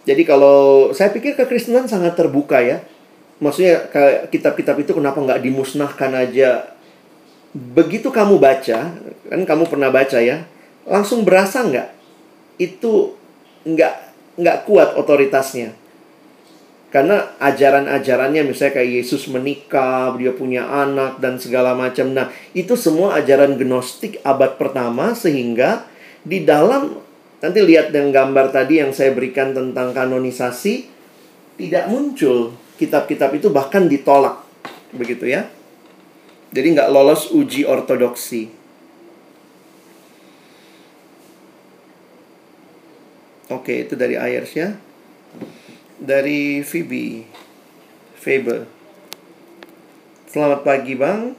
Speaker 1: Jadi kalau saya pikir kekristenan sangat terbuka ya. Maksudnya kitab-kitab itu kenapa nggak dimusnahkan aja? Begitu kamu baca, kan kamu pernah baca ya, langsung berasa nggak? Itu nggak nggak kuat otoritasnya. Karena ajaran-ajarannya misalnya kayak Yesus menikah, dia punya anak dan segala macam. Nah, itu semua ajaran gnostik abad pertama sehingga di dalam nanti lihat dengan gambar tadi yang saya berikan tentang kanonisasi tidak muncul kitab-kitab itu bahkan ditolak. Begitu ya. Jadi nggak lolos uji ortodoksi. Oke, itu dari Ayers ya dari Phoebe Faber. Selamat pagi Bang.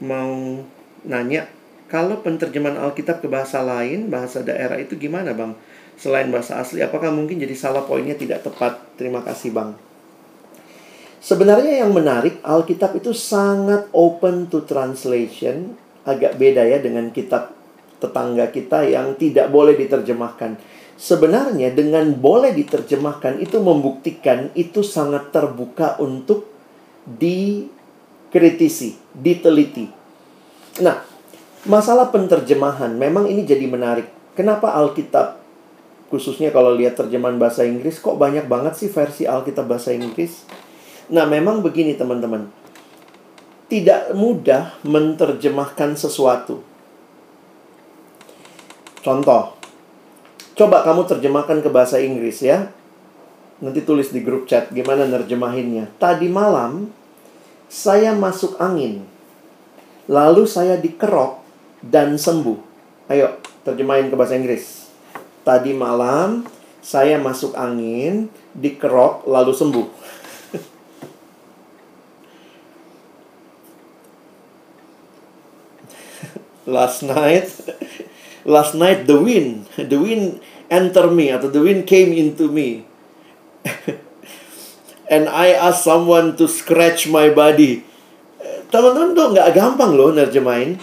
Speaker 1: Mau nanya, kalau penterjemahan Alkitab ke bahasa lain, bahasa daerah itu gimana Bang? Selain bahasa asli, apakah mungkin jadi salah poinnya tidak tepat? Terima kasih Bang. Sebenarnya yang menarik, Alkitab itu sangat open to translation. Agak beda ya dengan kitab tetangga kita yang tidak boleh diterjemahkan sebenarnya dengan boleh diterjemahkan itu membuktikan itu sangat terbuka untuk dikritisi, diteliti. Nah, masalah penterjemahan memang ini jadi menarik. Kenapa Alkitab khususnya kalau lihat terjemahan bahasa Inggris kok banyak banget sih versi Alkitab bahasa Inggris? Nah, memang begini teman-teman. Tidak mudah menerjemahkan sesuatu. Contoh, Coba kamu terjemahkan ke bahasa Inggris ya. Nanti tulis di grup chat gimana nerjemahinnya. Tadi malam saya masuk angin. Lalu saya dikerok dan sembuh. Ayo, terjemahin ke bahasa Inggris. Tadi malam saya masuk angin, dikerok lalu sembuh. Last night. Last night the wind the wind enter me atau the wind came into me. <laughs> And I ask someone to scratch my body. Teman-teman tuh nggak gampang loh nerjemahin.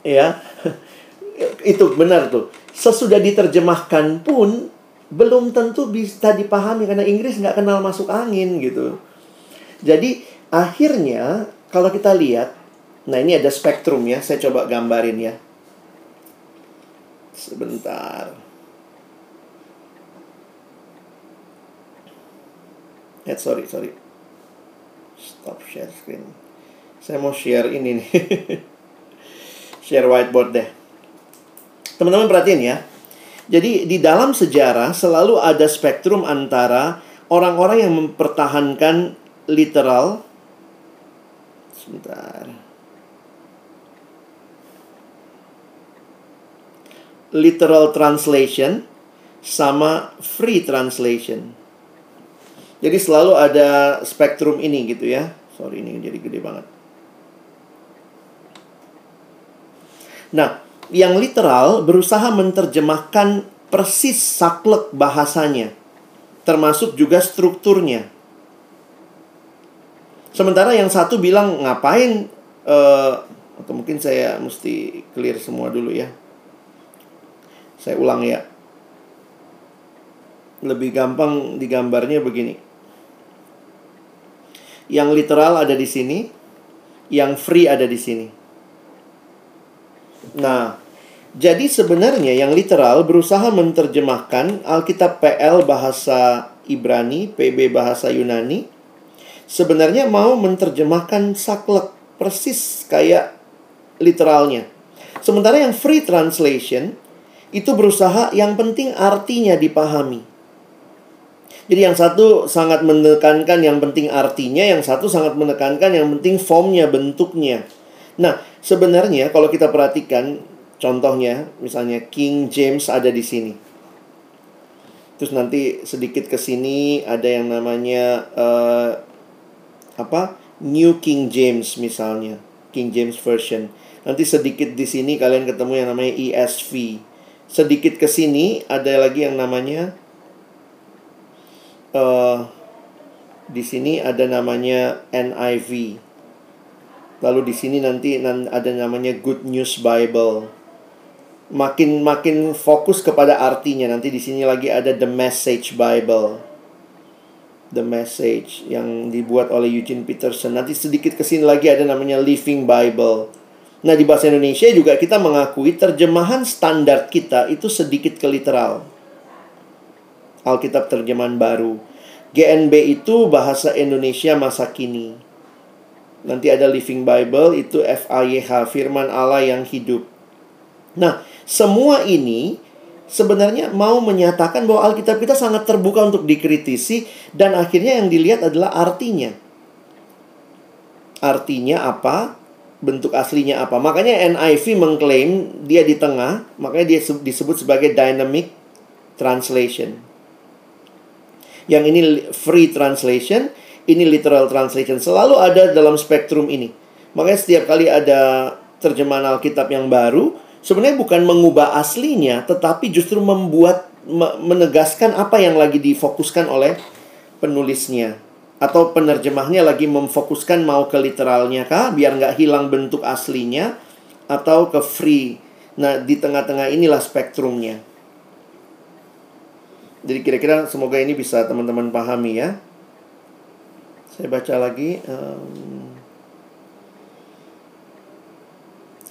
Speaker 1: Ya. <laughs> Itu benar tuh. Sesudah diterjemahkan pun belum tentu bisa dipahami karena Inggris nggak kenal masuk angin gitu. Jadi akhirnya kalau kita lihat nah ini ada spektrum ya saya coba gambarin ya Sebentar. Eh, sorry, sorry. Stop share screen. Saya mau share ini nih. <laughs> share whiteboard deh. Teman-teman perhatiin ya. Jadi di dalam sejarah selalu ada spektrum antara orang-orang yang mempertahankan literal sebentar literal translation sama free translation. Jadi selalu ada spektrum ini gitu ya. Sorry ini jadi gede banget. Nah, yang literal berusaha menerjemahkan persis saklek bahasanya, termasuk juga strukturnya. Sementara yang satu bilang ngapain, uh, atau mungkin saya mesti clear semua dulu ya. Saya ulang ya. Lebih gampang digambarnya begini. Yang literal ada di sini, yang free ada di sini. Nah, jadi sebenarnya yang literal berusaha menerjemahkan Alkitab PL bahasa Ibrani, PB bahasa Yunani. Sebenarnya mau menerjemahkan saklek persis kayak literalnya. Sementara yang free translation itu berusaha yang penting artinya dipahami. Jadi yang satu sangat menekankan yang penting artinya, yang satu sangat menekankan yang penting formnya, bentuknya. Nah, sebenarnya kalau kita perhatikan contohnya, misalnya King James ada di sini. Terus nanti sedikit ke sini ada yang namanya uh, apa? New King James misalnya, King James version. Nanti sedikit di sini kalian ketemu yang namanya ESV. Sedikit ke sini ada lagi yang namanya uh, di sini ada namanya NIV. Lalu di sini nanti ada namanya Good News Bible. Makin makin fokus kepada artinya. Nanti di sini lagi ada The Message Bible. The Message yang dibuat oleh Eugene Peterson. Nanti sedikit ke sini lagi ada namanya Living Bible. Nah, di bahasa Indonesia juga kita mengakui terjemahan standar kita itu sedikit keliteral. Alkitab terjemahan baru. GNB itu bahasa Indonesia masa kini. Nanti ada Living Bible itu FAYH, firman Allah yang hidup. Nah, semua ini sebenarnya mau menyatakan bahwa Alkitab kita sangat terbuka untuk dikritisi dan akhirnya yang dilihat adalah artinya. Artinya apa? Bentuk aslinya apa? Makanya NIV mengklaim dia di tengah, makanya dia disebut sebagai dynamic translation. Yang ini free translation, ini literal translation. Selalu ada dalam spektrum ini. Makanya setiap kali ada terjemahan Alkitab yang baru, sebenarnya bukan mengubah aslinya, tetapi justru membuat menegaskan apa yang lagi difokuskan oleh penulisnya atau penerjemahnya lagi memfokuskan mau ke literalnya kah biar nggak hilang bentuk aslinya atau ke free. Nah di tengah-tengah inilah spektrumnya. Jadi kira-kira semoga ini bisa teman-teman pahami ya. Saya baca lagi. Um,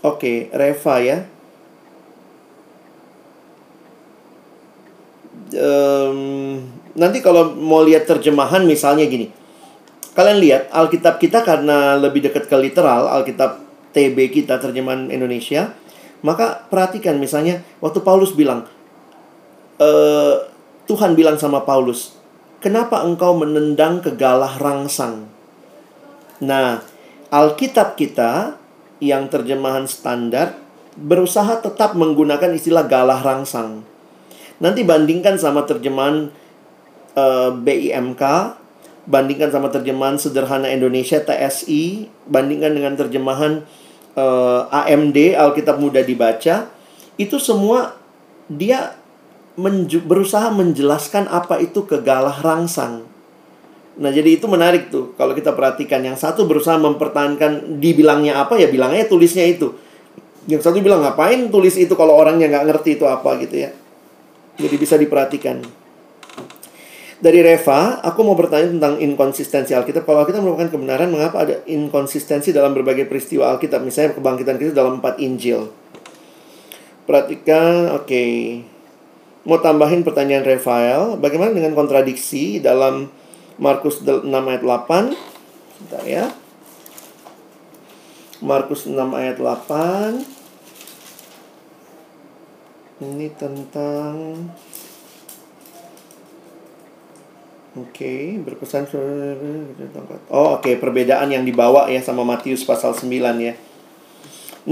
Speaker 1: Oke, okay, Reva ya. Um, nanti kalau mau lihat terjemahan misalnya gini. Kalian lihat Alkitab kita karena lebih dekat ke literal, Alkitab TB kita terjemahan Indonesia, maka perhatikan misalnya waktu Paulus bilang e, Tuhan bilang sama Paulus, "Kenapa engkau menendang ke galah rangsang?" Nah, Alkitab kita yang terjemahan standar berusaha tetap menggunakan istilah galah rangsang. Nanti bandingkan sama terjemahan eh, BIMK, bandingkan sama terjemahan sederhana Indonesia TSI, bandingkan dengan terjemahan uh, eh, AMD Alkitab Mudah Dibaca, itu semua dia menju berusaha menjelaskan apa itu kegalah rangsang. Nah, jadi itu menarik tuh kalau kita perhatikan. Yang satu berusaha mempertahankan dibilangnya apa ya bilangnya tulisnya itu. Yang satu bilang ngapain tulis itu kalau orangnya nggak ngerti itu apa gitu ya. Jadi bisa diperhatikan. Dari Reva, aku mau bertanya tentang inkonsistensi Alkitab. Kalau kita merupakan kebenaran, mengapa ada inkonsistensi dalam berbagai peristiwa Alkitab? Misalnya kebangkitan Kristus dalam empat Injil. Perhatikan, oke. Okay mau tambahin pertanyaan Rafael, bagaimana dengan kontradiksi dalam Markus 6 ayat 8? Sebentar ya. Markus 6 ayat 8. Ini tentang Oke, okay, berpesan Oh, oke, okay, perbedaan yang dibawa ya sama Matius pasal 9 ya.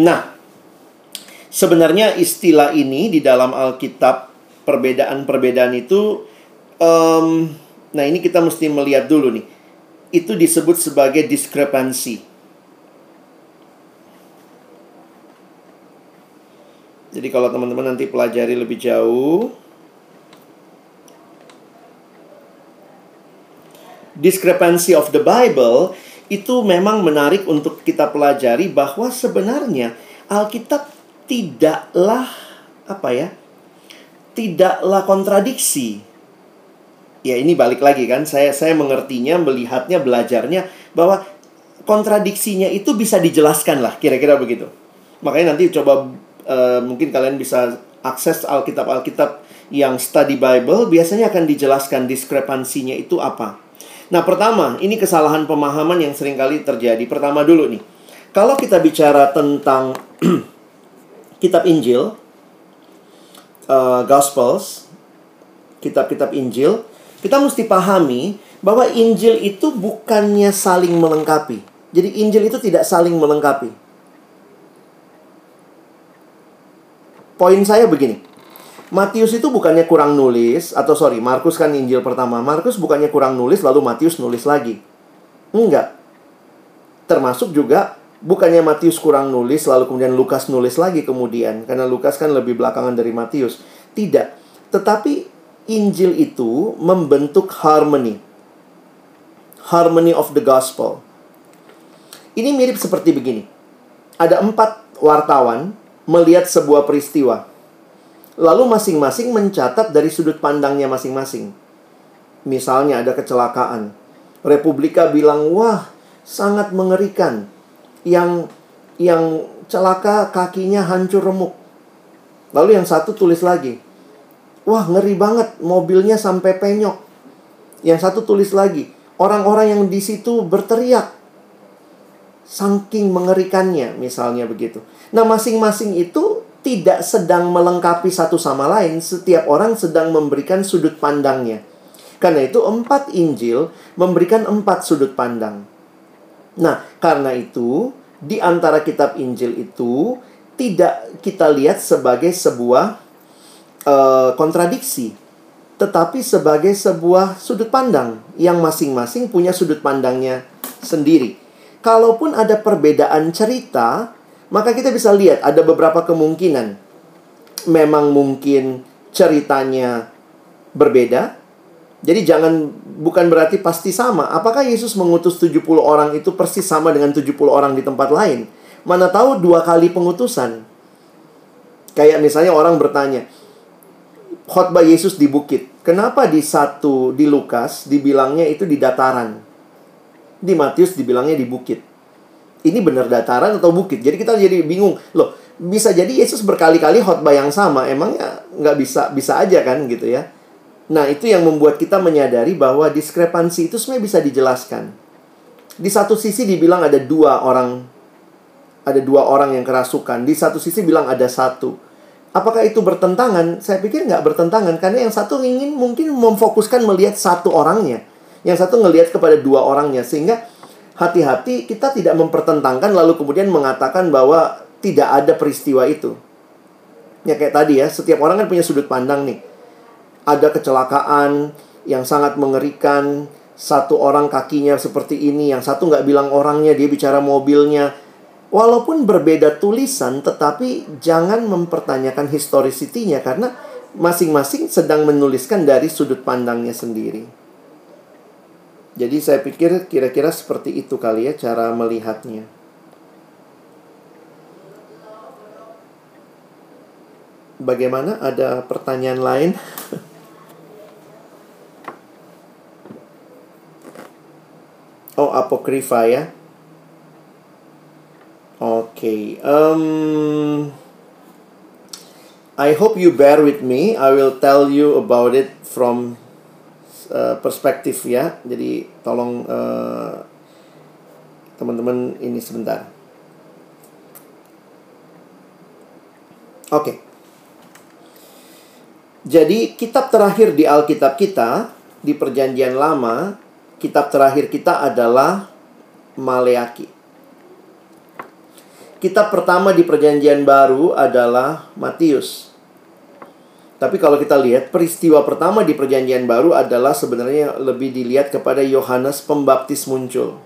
Speaker 1: Nah, sebenarnya istilah ini di dalam Alkitab perbedaan-perbedaan itu um, nah ini kita mesti melihat dulu nih. Itu disebut sebagai diskrepansi. Jadi kalau teman-teman nanti pelajari lebih jauh discrepancy of the Bible itu memang menarik untuk kita pelajari bahwa sebenarnya Alkitab tidaklah apa ya tidaklah kontradiksi. Ya ini balik lagi kan, saya saya mengertinya, melihatnya, belajarnya bahwa kontradiksinya itu bisa dijelaskan lah, kira-kira begitu. Makanya nanti coba uh, mungkin kalian bisa akses Alkitab-Alkitab yang study Bible, biasanya akan dijelaskan diskrepansinya itu apa. Nah pertama, ini kesalahan pemahaman yang sering kali terjadi. Pertama dulu nih, kalau kita bicara tentang <clears throat> kitab Injil, uh, Gospels, kitab-kitab Injil, kita mesti pahami bahwa Injil itu bukannya saling melengkapi. Jadi Injil itu tidak saling melengkapi. Poin saya begini. Matius itu bukannya kurang nulis atau sorry, Markus kan Injil pertama. Markus bukannya kurang nulis lalu Matius nulis lagi. Enggak. Termasuk juga bukannya Matius kurang nulis lalu kemudian Lukas nulis lagi kemudian karena Lukas kan lebih belakangan dari Matius. Tidak. Tetapi Injil itu membentuk harmony. Harmony of the gospel. Ini mirip seperti begini. Ada empat wartawan melihat sebuah peristiwa. Lalu masing-masing mencatat dari sudut pandangnya masing-masing. Misalnya ada kecelakaan. Republika bilang, wah sangat mengerikan. Yang yang celaka kakinya hancur remuk. Lalu yang satu tulis lagi, Wah, ngeri banget, mobilnya sampai penyok. Yang satu tulis lagi, orang-orang yang di situ berteriak. Saking mengerikannya, misalnya begitu. Nah, masing-masing itu tidak sedang melengkapi satu sama lain. Setiap orang sedang memberikan sudut pandangnya. Karena itu empat Injil memberikan empat sudut pandang. Nah, karena itu di antara kitab Injil itu tidak kita lihat sebagai sebuah uh, kontradiksi, tetapi sebagai sebuah sudut pandang yang masing-masing punya sudut pandangnya sendiri. Kalaupun ada perbedaan cerita, maka kita bisa lihat ada beberapa kemungkinan. Memang mungkin ceritanya berbeda. Jadi jangan bukan berarti pasti sama. Apakah Yesus mengutus 70 orang itu persis sama dengan 70 orang di tempat lain? Mana tahu dua kali pengutusan. Kayak misalnya orang bertanya, khotbah Yesus di bukit. Kenapa di satu di Lukas dibilangnya itu di dataran? Di Matius dibilangnya di bukit. Ini benar dataran atau bukit? Jadi kita jadi bingung. Loh, bisa jadi Yesus berkali-kali khotbah yang sama. Emangnya nggak bisa bisa aja kan gitu ya? Nah, itu yang membuat kita menyadari bahwa diskrepansi itu sebenarnya bisa dijelaskan. Di satu sisi dibilang ada dua orang ada dua orang yang kerasukan. Di satu sisi bilang ada satu. Apakah itu bertentangan? Saya pikir nggak bertentangan karena yang satu ingin mungkin memfokuskan melihat satu orangnya, yang satu ngelihat kepada dua orangnya sehingga hati-hati kita tidak mempertentangkan lalu kemudian mengatakan bahwa tidak ada peristiwa itu. Ya kayak tadi ya, setiap orang kan punya sudut pandang nih. Ada kecelakaan yang sangat mengerikan, satu orang kakinya seperti ini, yang satu nggak bilang orangnya, dia bicara mobilnya, Walaupun berbeda tulisan, tetapi jangan mempertanyakan historisitinya karena masing-masing sedang menuliskan dari sudut pandangnya sendiri. Jadi saya pikir kira-kira seperti itu kali ya cara melihatnya. Bagaimana? Ada pertanyaan lain? <laughs> oh, apokrifa ya. Okay. Um, I hope you bear with me. I will tell you about it from uh, perspektif ya. Jadi tolong uh, teman-teman ini sebentar. Oke. Okay. Jadi kitab terakhir di Alkitab kita di Perjanjian Lama, kitab terakhir kita adalah Maleaki. Kitab pertama di Perjanjian Baru adalah Matius. Tapi kalau kita lihat peristiwa pertama di Perjanjian Baru adalah sebenarnya lebih dilihat kepada Yohanes Pembaptis muncul.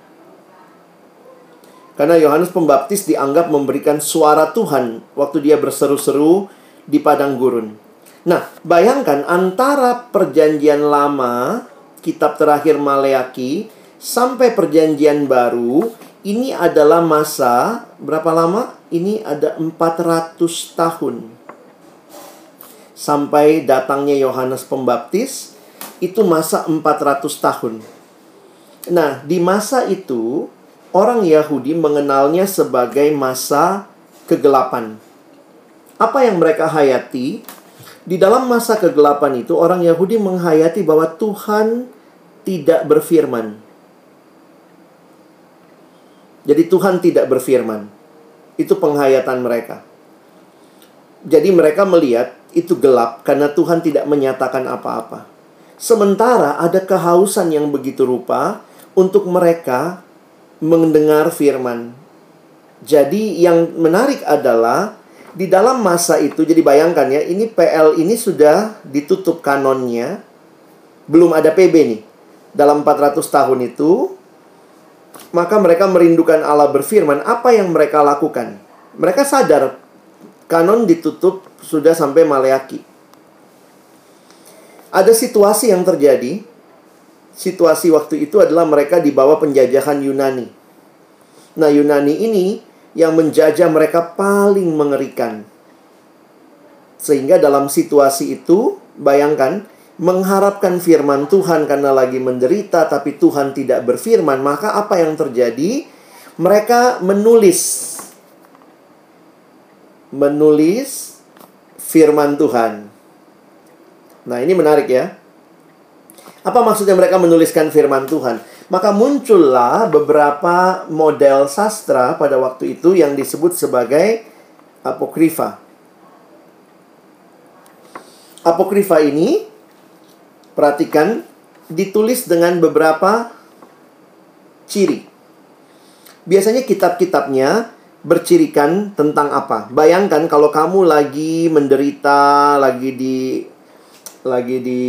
Speaker 1: Karena Yohanes Pembaptis dianggap memberikan suara Tuhan waktu dia berseru-seru di padang gurun. Nah, bayangkan antara Perjanjian Lama, kitab terakhir Maleaki, sampai Perjanjian Baru, ini adalah masa berapa lama? Ini ada 400 tahun. Sampai datangnya Yohanes Pembaptis itu masa 400 tahun. Nah, di masa itu orang Yahudi mengenalnya sebagai masa kegelapan. Apa yang mereka hayati? Di dalam masa kegelapan itu orang Yahudi menghayati bahwa Tuhan tidak berfirman jadi Tuhan tidak berfirman. Itu penghayatan mereka. Jadi mereka melihat itu gelap karena Tuhan tidak menyatakan apa-apa. Sementara ada kehausan yang begitu rupa untuk mereka mendengar firman. Jadi yang menarik adalah di dalam masa itu jadi bayangkan ya, ini PL ini sudah ditutup kanonnya. Belum ada PB nih. Dalam 400 tahun itu maka mereka merindukan Allah berfirman, apa yang mereka lakukan? Mereka sadar kanon ditutup sudah sampai Maleaki. Ada situasi yang terjadi. Situasi waktu itu adalah mereka di bawah penjajahan Yunani. Nah, Yunani ini yang menjajah mereka paling mengerikan. Sehingga dalam situasi itu, bayangkan, mengharapkan firman Tuhan karena lagi menderita tapi Tuhan tidak berfirman, maka apa yang terjadi? Mereka menulis menulis firman Tuhan. Nah, ini menarik ya. Apa maksudnya mereka menuliskan firman Tuhan? Maka muncullah beberapa model sastra pada waktu itu yang disebut sebagai apokrifa. Apokrifa ini Perhatikan, ditulis dengan beberapa ciri. Biasanya kitab-kitabnya bercirikan tentang apa? Bayangkan kalau kamu lagi menderita, lagi di lagi di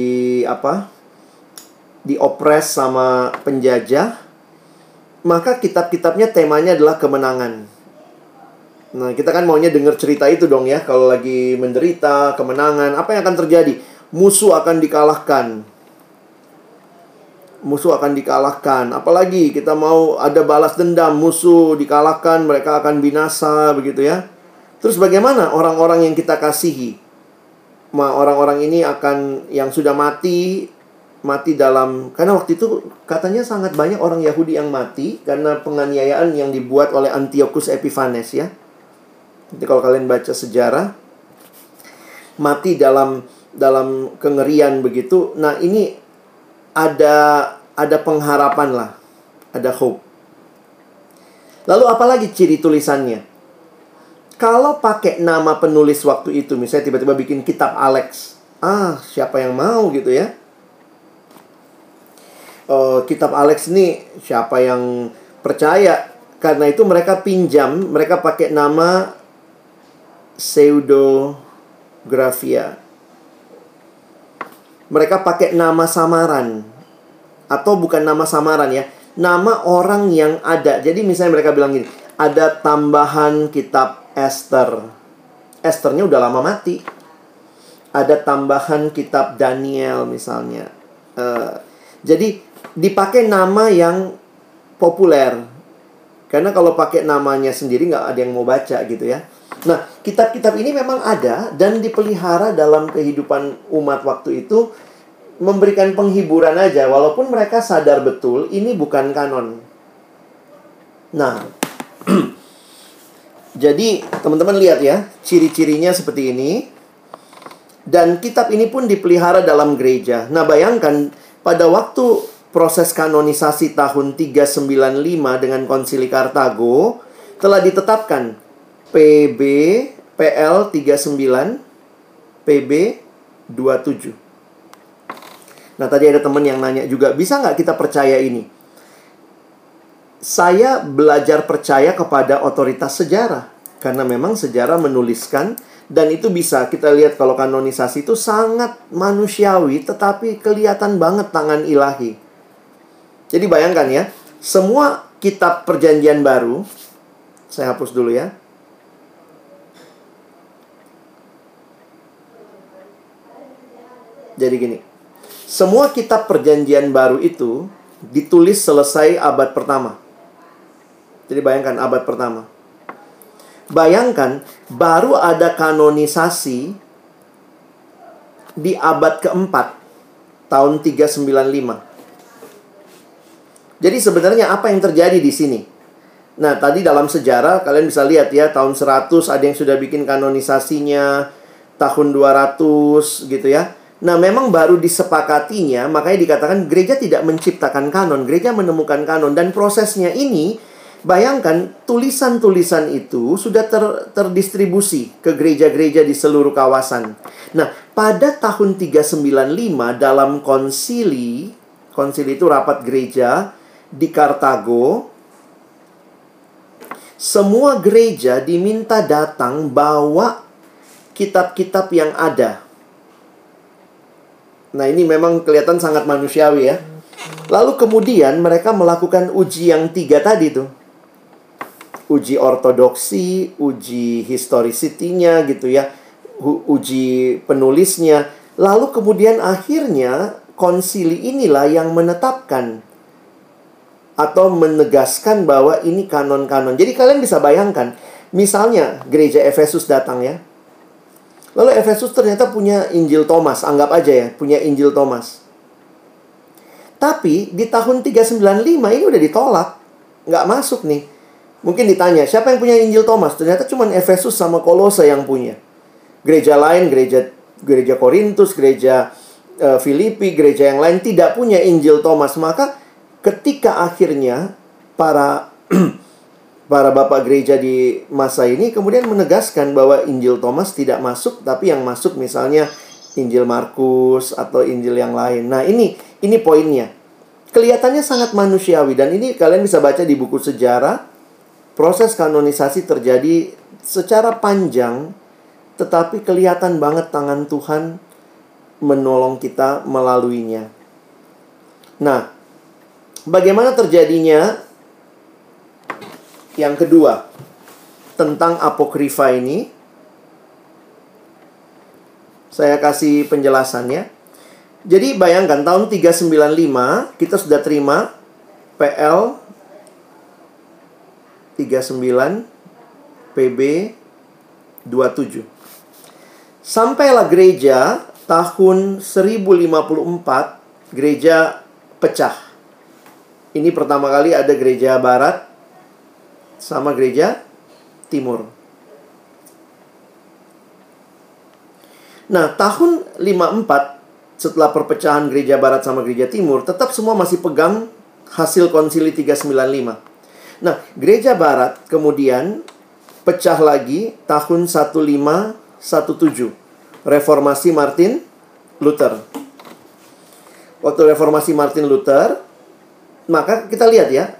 Speaker 1: apa? diopres sama penjajah, maka kitab-kitabnya temanya adalah kemenangan. Nah, kita kan maunya dengar cerita itu dong ya, kalau lagi menderita, kemenangan, apa yang akan terjadi? musuh akan dikalahkan. Musuh akan dikalahkan. Apalagi kita mau ada balas dendam, musuh dikalahkan, mereka akan binasa begitu ya. Terus bagaimana orang-orang yang kita kasihi? Orang-orang ini akan yang sudah mati mati dalam karena waktu itu katanya sangat banyak orang Yahudi yang mati karena penganiayaan yang dibuat oleh Antiochus Epiphanes ya. Jadi kalau kalian baca sejarah mati dalam dalam kengerian begitu. Nah, ini ada ada pengharapan lah. Ada hope. Lalu apalagi ciri tulisannya? Kalau pakai nama penulis waktu itu, misalnya tiba-tiba bikin kitab Alex. Ah, siapa yang mau gitu ya? Uh, kitab Alex ini siapa yang percaya? Karena itu mereka pinjam, mereka pakai nama pseudografia mereka pakai nama samaran atau bukan nama samaran ya, nama orang yang ada. Jadi misalnya mereka bilang gini, ada tambahan kitab Esther. Esthernya udah lama mati. Ada tambahan kitab Daniel misalnya. Uh, jadi dipakai nama yang populer. Karena kalau pakai namanya sendiri nggak ada yang mau baca gitu ya. Nah, kitab-kitab ini memang ada dan dipelihara dalam kehidupan umat waktu itu memberikan penghiburan aja walaupun mereka sadar betul ini bukan kanon. Nah, <clears throat> jadi teman-teman lihat ya, ciri-cirinya seperti ini. Dan kitab ini pun dipelihara dalam gereja. Nah, bayangkan pada waktu proses kanonisasi tahun 395 dengan konsili Kartago telah ditetapkan PB PL 39 PB 27. Nah, tadi ada teman yang nanya juga, bisa nggak kita percaya ini? Saya belajar percaya kepada otoritas sejarah. Karena memang sejarah menuliskan dan itu bisa kita lihat kalau kanonisasi itu sangat manusiawi tetapi kelihatan banget tangan ilahi. Jadi bayangkan ya, semua kitab perjanjian baru saya hapus dulu ya. Jadi gini. Semua kitab perjanjian baru itu ditulis selesai abad pertama. Jadi bayangkan abad pertama. Bayangkan baru ada kanonisasi di abad keempat tahun 395. Jadi sebenarnya apa yang terjadi di sini? Nah, tadi dalam sejarah kalian bisa lihat ya, tahun 100 ada yang sudah bikin kanonisasinya, tahun 200 gitu ya. Nah, memang baru disepakatinya, makanya dikatakan gereja tidak menciptakan kanon, gereja menemukan kanon dan prosesnya ini bayangkan tulisan-tulisan itu sudah ter, terdistribusi ke gereja-gereja di seluruh kawasan. Nah, pada tahun 395 dalam konsili, konsili itu rapat gereja di Kartago, semua gereja diminta datang bawa kitab-kitab yang ada. Nah, ini memang kelihatan sangat manusiawi ya. Lalu kemudian mereka melakukan uji yang tiga tadi tuh. Uji ortodoksi, uji historicity-nya gitu ya. Uji penulisnya. Lalu kemudian akhirnya konsili inilah yang menetapkan atau menegaskan bahwa ini kanon-kanon. Jadi kalian bisa bayangkan, misalnya gereja Efesus datang ya. Lalu Efesus ternyata punya Injil Thomas, anggap aja ya, punya Injil Thomas. Tapi di tahun 395 ini udah ditolak, nggak masuk nih. Mungkin ditanya, siapa yang punya Injil Thomas? Ternyata cuma Efesus sama Kolose yang punya. Gereja lain, gereja gereja Korintus, gereja uh, Filipi, gereja yang lain tidak punya Injil Thomas. Maka ketika akhirnya para <clears throat> para bapak gereja di masa ini kemudian menegaskan bahwa Injil Thomas tidak masuk tapi yang masuk misalnya Injil Markus atau Injil yang lain. Nah, ini ini poinnya. Kelihatannya sangat manusiawi dan ini kalian bisa baca di buku sejarah. Proses kanonisasi terjadi secara panjang tetapi kelihatan banget tangan Tuhan menolong kita melaluinya. Nah, Bagaimana terjadinya yang kedua tentang apokrifa ini? Saya kasih penjelasannya. Jadi bayangkan tahun 395 kita sudah terima PL 39 PB 27. Sampailah gereja tahun 1054 gereja pecah ini pertama kali ada gereja barat sama gereja timur. Nah, tahun 54 setelah perpecahan gereja barat sama gereja timur, tetap semua masih pegang hasil konsili 395. Nah, gereja barat kemudian pecah lagi tahun 1517. Reformasi Martin Luther. Waktu reformasi Martin Luther, maka kita lihat ya,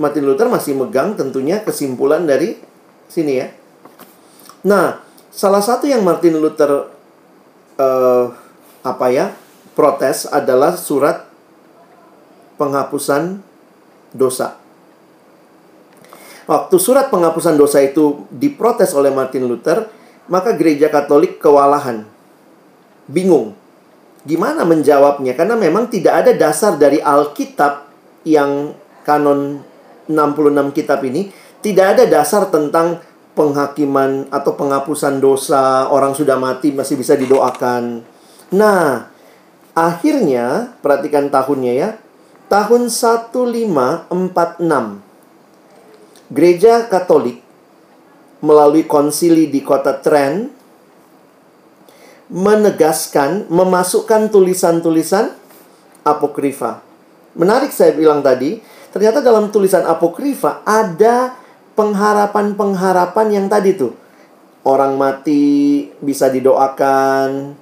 Speaker 1: Martin Luther masih megang tentunya kesimpulan dari sini ya. Nah, salah satu yang Martin Luther uh, apa ya protes adalah surat penghapusan dosa. Waktu surat penghapusan dosa itu diprotes oleh Martin Luther, maka gereja Katolik kewalahan. Bingung. Gimana menjawabnya? Karena memang tidak ada dasar dari Alkitab yang kanon 66 kitab ini tidak ada dasar tentang penghakiman atau penghapusan dosa orang sudah mati masih bisa didoakan. Nah, akhirnya perhatikan tahunnya ya. Tahun 1546 Gereja Katolik melalui konsili di kota Trent menegaskan memasukkan tulisan-tulisan apokrifa Menarik saya bilang tadi, ternyata dalam tulisan apokrifa ada pengharapan-pengharapan yang tadi tuh. Orang mati bisa didoakan,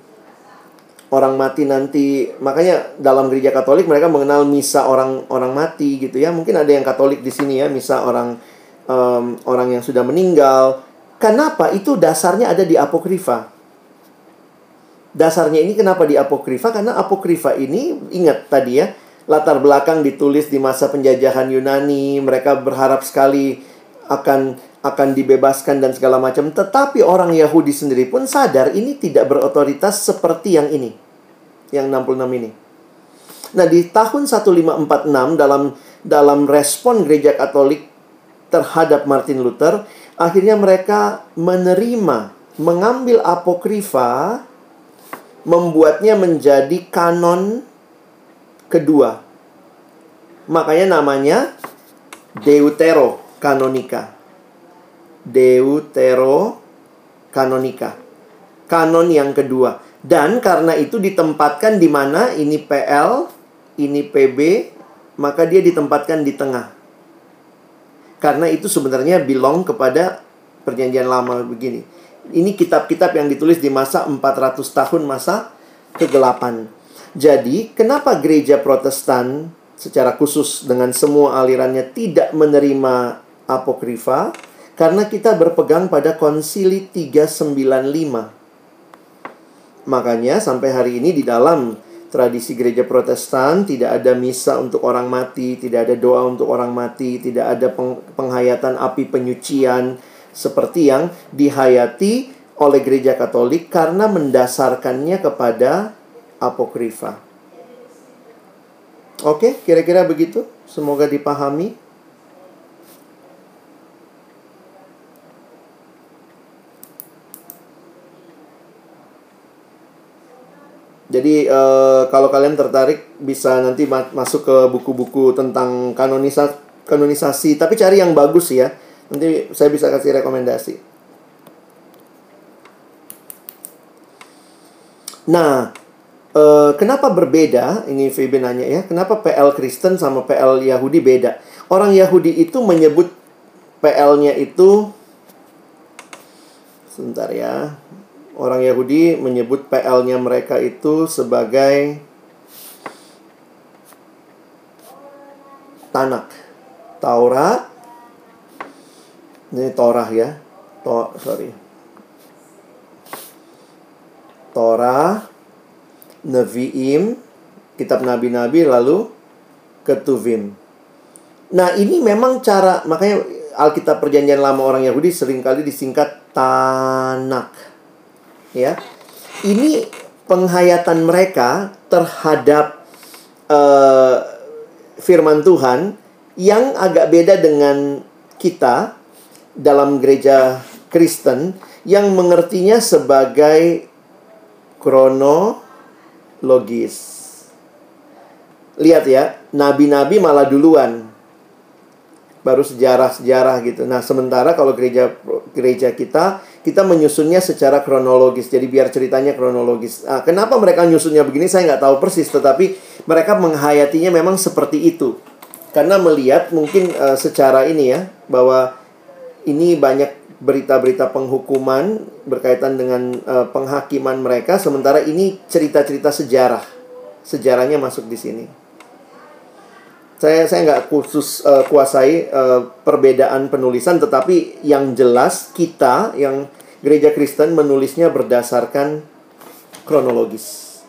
Speaker 1: orang mati nanti makanya dalam gereja Katolik mereka mengenal misa orang orang mati gitu ya. Mungkin ada yang Katolik di sini ya misa orang um, orang yang sudah meninggal. Kenapa? Itu dasarnya ada di apokrifa. Dasarnya ini kenapa di apokrifa? Karena apokrifa ini ingat tadi ya latar belakang ditulis di masa penjajahan Yunani, mereka berharap sekali akan akan dibebaskan dan segala macam. Tetapi orang Yahudi sendiri pun sadar ini tidak berotoritas seperti yang ini. Yang 66 ini. Nah, di tahun 1546 dalam dalam respon gereja Katolik terhadap Martin Luther, akhirnya mereka menerima, mengambil apokrifa, membuatnya menjadi kanon kedua. Makanya namanya Deutero Kanonika. Deutero Kanonika. Kanon yang kedua. Dan karena itu ditempatkan di mana ini PL, ini PB, maka dia ditempatkan di tengah. Karena itu sebenarnya belong kepada perjanjian lama begini. Ini kitab-kitab yang ditulis di masa 400 tahun masa kegelapan. Jadi, kenapa gereja Protestan secara khusus dengan semua alirannya tidak menerima apokrifa? Karena kita berpegang pada konsili 395. Makanya sampai hari ini di dalam tradisi gereja Protestan tidak ada misa untuk orang mati, tidak ada doa untuk orang mati, tidak ada penghayatan api penyucian seperti yang dihayati oleh gereja Katolik karena mendasarkannya kepada apokrifa. Oke, kira-kira begitu. Semoga dipahami. Jadi uh, kalau kalian tertarik bisa nanti ma masuk ke buku-buku tentang kanonisa kanonisasi, tapi cari yang bagus ya. Nanti saya bisa kasih rekomendasi. Nah, uh, kenapa berbeda? Ini VB nanya ya. Kenapa PL Kristen sama PL Yahudi beda? Orang Yahudi itu menyebut PL-nya itu sebentar ya orang Yahudi menyebut PL-nya mereka itu sebagai Tanak. Taurat. Ini Torah ya. To, sorry. Torah, Nevi'im, kitab nabi-nabi lalu Ketuvim. Nah, ini memang cara makanya Alkitab Perjanjian Lama orang Yahudi sering kali disingkat Tanak ya. Ini penghayatan mereka terhadap uh, firman Tuhan yang agak beda dengan kita dalam gereja Kristen yang mengertinya sebagai kronologis. Lihat ya, nabi-nabi malah duluan baru sejarah-sejarah gitu. Nah, sementara kalau gereja gereja kita kita menyusunnya secara kronologis. Jadi biar ceritanya kronologis. Nah, kenapa mereka nyusunnya begini saya nggak tahu persis, tetapi mereka menghayatinya memang seperti itu. Karena melihat mungkin uh, secara ini ya bahwa ini banyak berita-berita penghukuman berkaitan dengan uh, penghakiman mereka sementara ini cerita-cerita sejarah. Sejarahnya masuk di sini saya saya nggak khusus uh, kuasai uh, perbedaan penulisan tetapi yang jelas kita yang gereja Kristen menulisnya berdasarkan kronologis.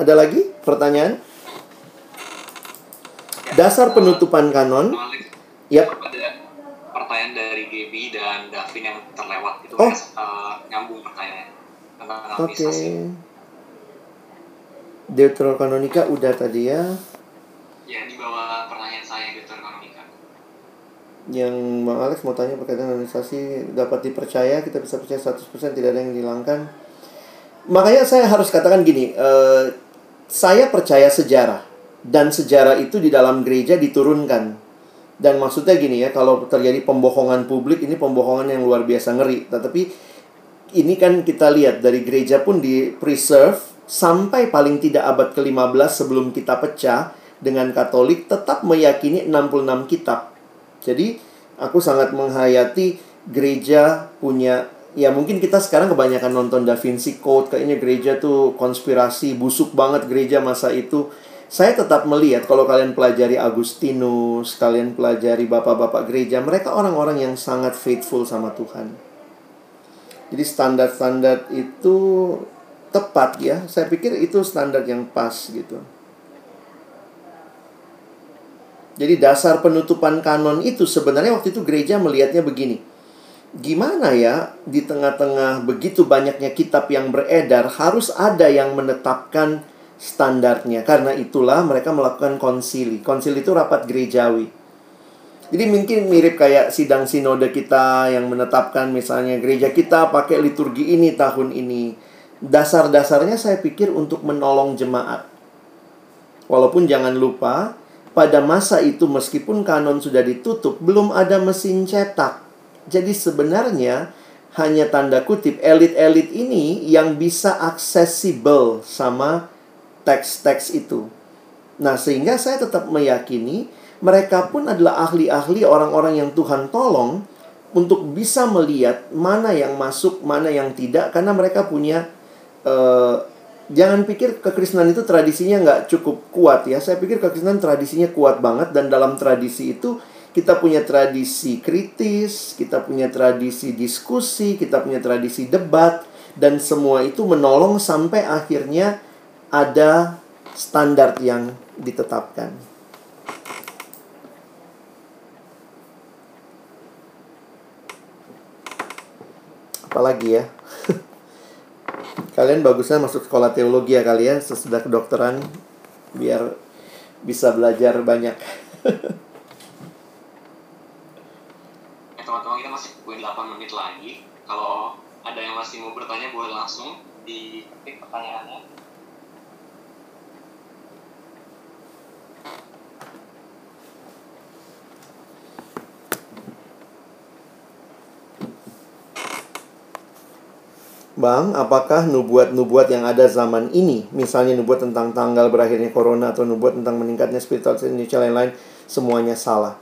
Speaker 1: Ada lagi pertanyaan? Dasar penutupan kanon.
Speaker 2: Yap. Pertanyaan dari Gaby dan Davin yang terlewat itu oh. uh, nyambung pertanyaannya tentang Oke. Okay.
Speaker 1: Deuterokanonika udah tadi ya.
Speaker 2: Ya, di bawah pertanyaan saya Deuterokanonika.
Speaker 1: Yang Bang Alex mau tanya berkaitan organisasi dapat dipercaya, kita bisa percaya 100% tidak ada yang dihilangkan. Makanya saya harus katakan gini, uh, saya percaya sejarah dan sejarah itu di dalam gereja diturunkan. Dan maksudnya gini ya, kalau terjadi pembohongan publik ini pembohongan yang luar biasa ngeri. Tetapi ini kan kita lihat dari gereja pun di preserve sampai paling tidak abad ke-15 sebelum kita pecah dengan Katolik tetap meyakini 66 kitab. Jadi aku sangat menghayati gereja punya ya mungkin kita sekarang kebanyakan nonton Da Vinci Code kayaknya gereja tuh konspirasi busuk banget gereja masa itu. Saya tetap melihat kalau kalian pelajari Agustinus, kalian pelajari bapak-bapak gereja, mereka orang-orang yang sangat faithful sama Tuhan. Jadi standar-standar itu tepat ya. Saya pikir itu standar yang pas gitu. Jadi dasar penutupan kanon itu sebenarnya waktu itu gereja melihatnya begini. Gimana ya di tengah-tengah begitu banyaknya kitab yang beredar harus ada yang menetapkan standarnya. Karena itulah mereka melakukan konsili. Konsili itu rapat gerejawi. Jadi mungkin mirip kayak sidang sinode kita yang menetapkan misalnya gereja kita pakai liturgi ini tahun ini dasar-dasarnya saya pikir untuk menolong jemaat. Walaupun jangan lupa, pada masa itu meskipun kanon sudah ditutup, belum ada mesin cetak. Jadi sebenarnya hanya tanda kutip elit-elit ini yang bisa accessible sama teks-teks itu. Nah, sehingga saya tetap meyakini mereka pun adalah ahli-ahli orang-orang yang Tuhan tolong untuk bisa melihat mana yang masuk, mana yang tidak, karena mereka punya uh, jangan pikir kekristenan itu tradisinya nggak cukup kuat ya. Saya pikir kekristenan tradisinya kuat banget dan dalam tradisi itu kita punya tradisi kritis, kita punya tradisi diskusi, kita punya tradisi debat dan semua itu menolong sampai akhirnya ada standar yang ditetapkan. apalagi ya? <laughs> Kalian bagusnya masuk sekolah teologi ya kalian ya sesudah kedokteran biar bisa belajar banyak. <laughs>
Speaker 2: Eh, teman-teman kita masih punya 8 menit lagi. Kalau ada yang masih mau bertanya boleh langsung diketik pertanyaannya
Speaker 1: Bang, apakah nubuat-nubuat yang ada zaman ini, misalnya nubuat tentang tanggal berakhirnya corona atau nubuat tentang meningkatnya spiritual Indonesia lain-lain, semuanya salah?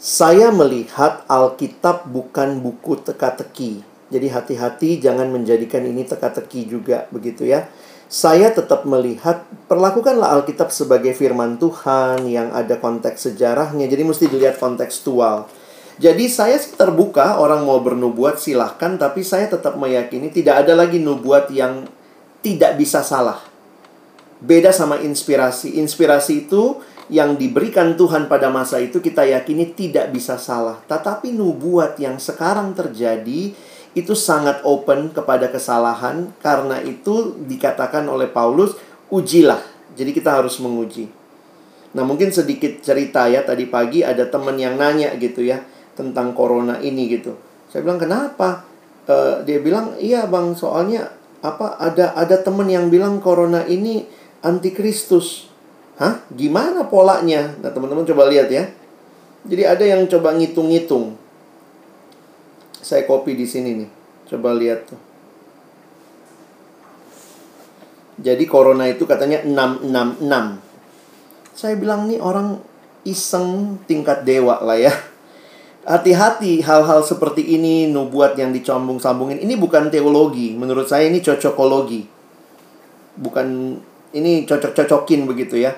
Speaker 1: Saya melihat Alkitab bukan buku teka-teki. Jadi hati-hati jangan menjadikan ini teka-teki juga begitu ya. Saya tetap melihat perlakukanlah Alkitab sebagai firman Tuhan yang ada konteks sejarahnya. Jadi mesti dilihat kontekstual. Jadi saya terbuka orang mau bernubuat silahkan tapi saya tetap meyakini tidak ada lagi nubuat yang tidak bisa salah. Beda sama inspirasi. Inspirasi itu yang diberikan Tuhan pada masa itu kita yakini tidak bisa salah. Tetapi nubuat yang sekarang terjadi itu sangat open kepada kesalahan karena itu dikatakan oleh Paulus ujilah. Jadi kita harus menguji. Nah, mungkin sedikit cerita ya tadi pagi ada teman yang nanya gitu ya tentang corona ini gitu. Saya bilang kenapa? Uh, dia bilang iya bang soalnya apa ada ada temen yang bilang corona ini antikristus. Hah? Gimana polanya? Nah teman-teman coba lihat ya. Jadi ada yang coba ngitung-ngitung. Saya copy di sini nih. Coba lihat tuh. Jadi corona itu katanya 666. Saya bilang nih orang iseng tingkat dewa lah ya hati-hati hal-hal seperti ini nubuat yang dicombung-sambungin ini bukan teologi menurut saya ini cocokologi bukan ini cocok-cocokin begitu ya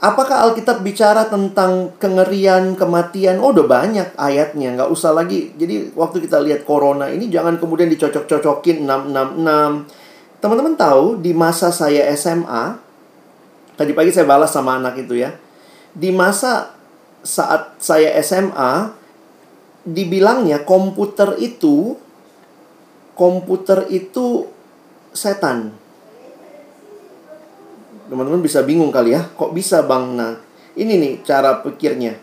Speaker 1: apakah Alkitab bicara tentang kengerian kematian? Oh udah banyak ayatnya nggak usah lagi. Jadi waktu kita lihat corona ini jangan kemudian dicocok-cocokin 666 teman-teman tahu di masa saya SMA tadi pagi saya balas sama anak itu ya. Di masa saat saya SMA dibilangnya komputer itu komputer itu setan. Teman-teman bisa bingung kali ya, kok bisa Bang? Nah, ini nih cara pikirnya.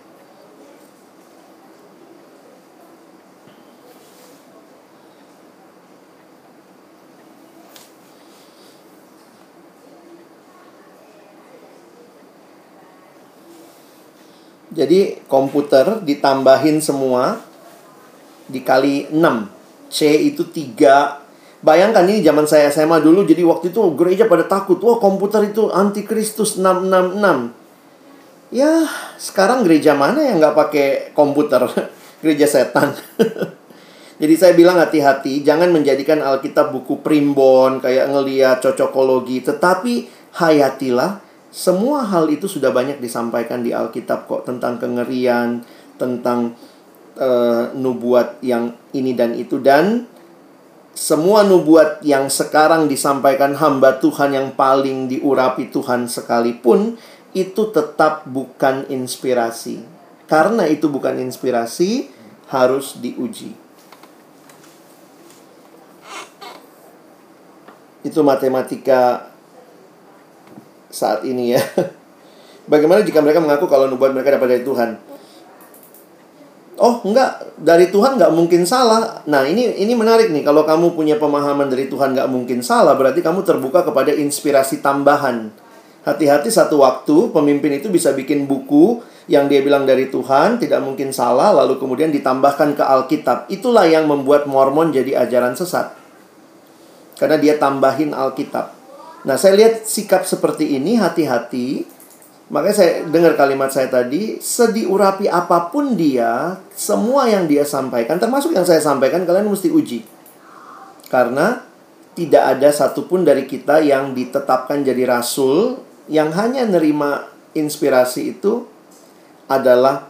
Speaker 1: Jadi komputer ditambahin semua dikali 6. C itu 3. Bayangkan ini zaman saya SMA dulu jadi waktu itu gereja pada takut. Wah, komputer itu antikristus 666. Ya, sekarang gereja mana yang nggak pakai komputer? <laughs> gereja setan. <laughs> Jadi saya bilang hati-hati, jangan menjadikan Alkitab buku primbon, kayak ngeliat cocokologi. Tetapi hayatilah semua hal itu sudah banyak disampaikan di Alkitab kok tentang kengerian, tentang uh, nubuat yang ini dan itu dan semua nubuat yang sekarang disampaikan hamba Tuhan yang paling diurapi Tuhan sekalipun itu tetap bukan inspirasi. Karena itu bukan inspirasi, harus diuji. Itu matematika saat ini ya. <laughs> Bagaimana jika mereka mengaku kalau nubuat mereka dapat dari Tuhan? Oh, enggak, dari Tuhan enggak mungkin salah. Nah, ini ini menarik nih. Kalau kamu punya pemahaman dari Tuhan enggak mungkin salah, berarti kamu terbuka kepada inspirasi tambahan. Hati-hati satu waktu pemimpin itu bisa bikin buku yang dia bilang dari Tuhan tidak mungkin salah lalu kemudian ditambahkan ke Alkitab. Itulah yang membuat Mormon jadi ajaran sesat. Karena dia tambahin Alkitab. Nah, saya lihat sikap seperti ini hati-hati. Makanya saya dengar kalimat saya tadi, sediurapi apa pun dia, semua yang dia sampaikan, termasuk yang saya sampaikan, kalian mesti uji. Karena tidak ada satupun dari kita yang ditetapkan jadi rasul, yang hanya nerima inspirasi itu adalah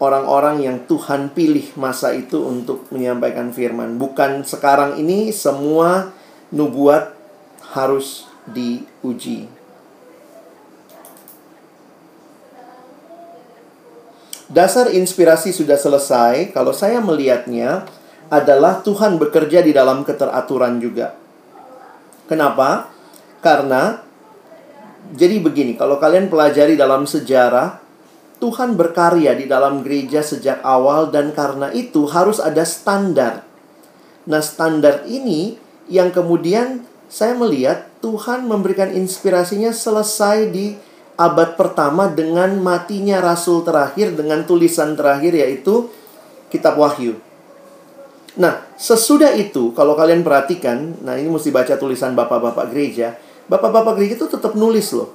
Speaker 1: orang-orang yang Tuhan pilih masa itu untuk menyampaikan firman. Bukan sekarang ini semua nubuat harus diuji. Dasar inspirasi sudah selesai. Kalau saya melihatnya adalah Tuhan bekerja di dalam keteraturan juga. Kenapa? Karena jadi begini, kalau kalian pelajari dalam sejarah, Tuhan berkarya di dalam gereja sejak awal dan karena itu harus ada standar. Nah, standar ini yang kemudian saya melihat Tuhan memberikan inspirasinya selesai di abad pertama dengan matinya rasul terakhir dengan tulisan terakhir yaitu kitab Wahyu. Nah, sesudah itu kalau kalian perhatikan, nah ini mesti baca tulisan bapak-bapak gereja. Bapak-bapak gereja itu tetap nulis loh.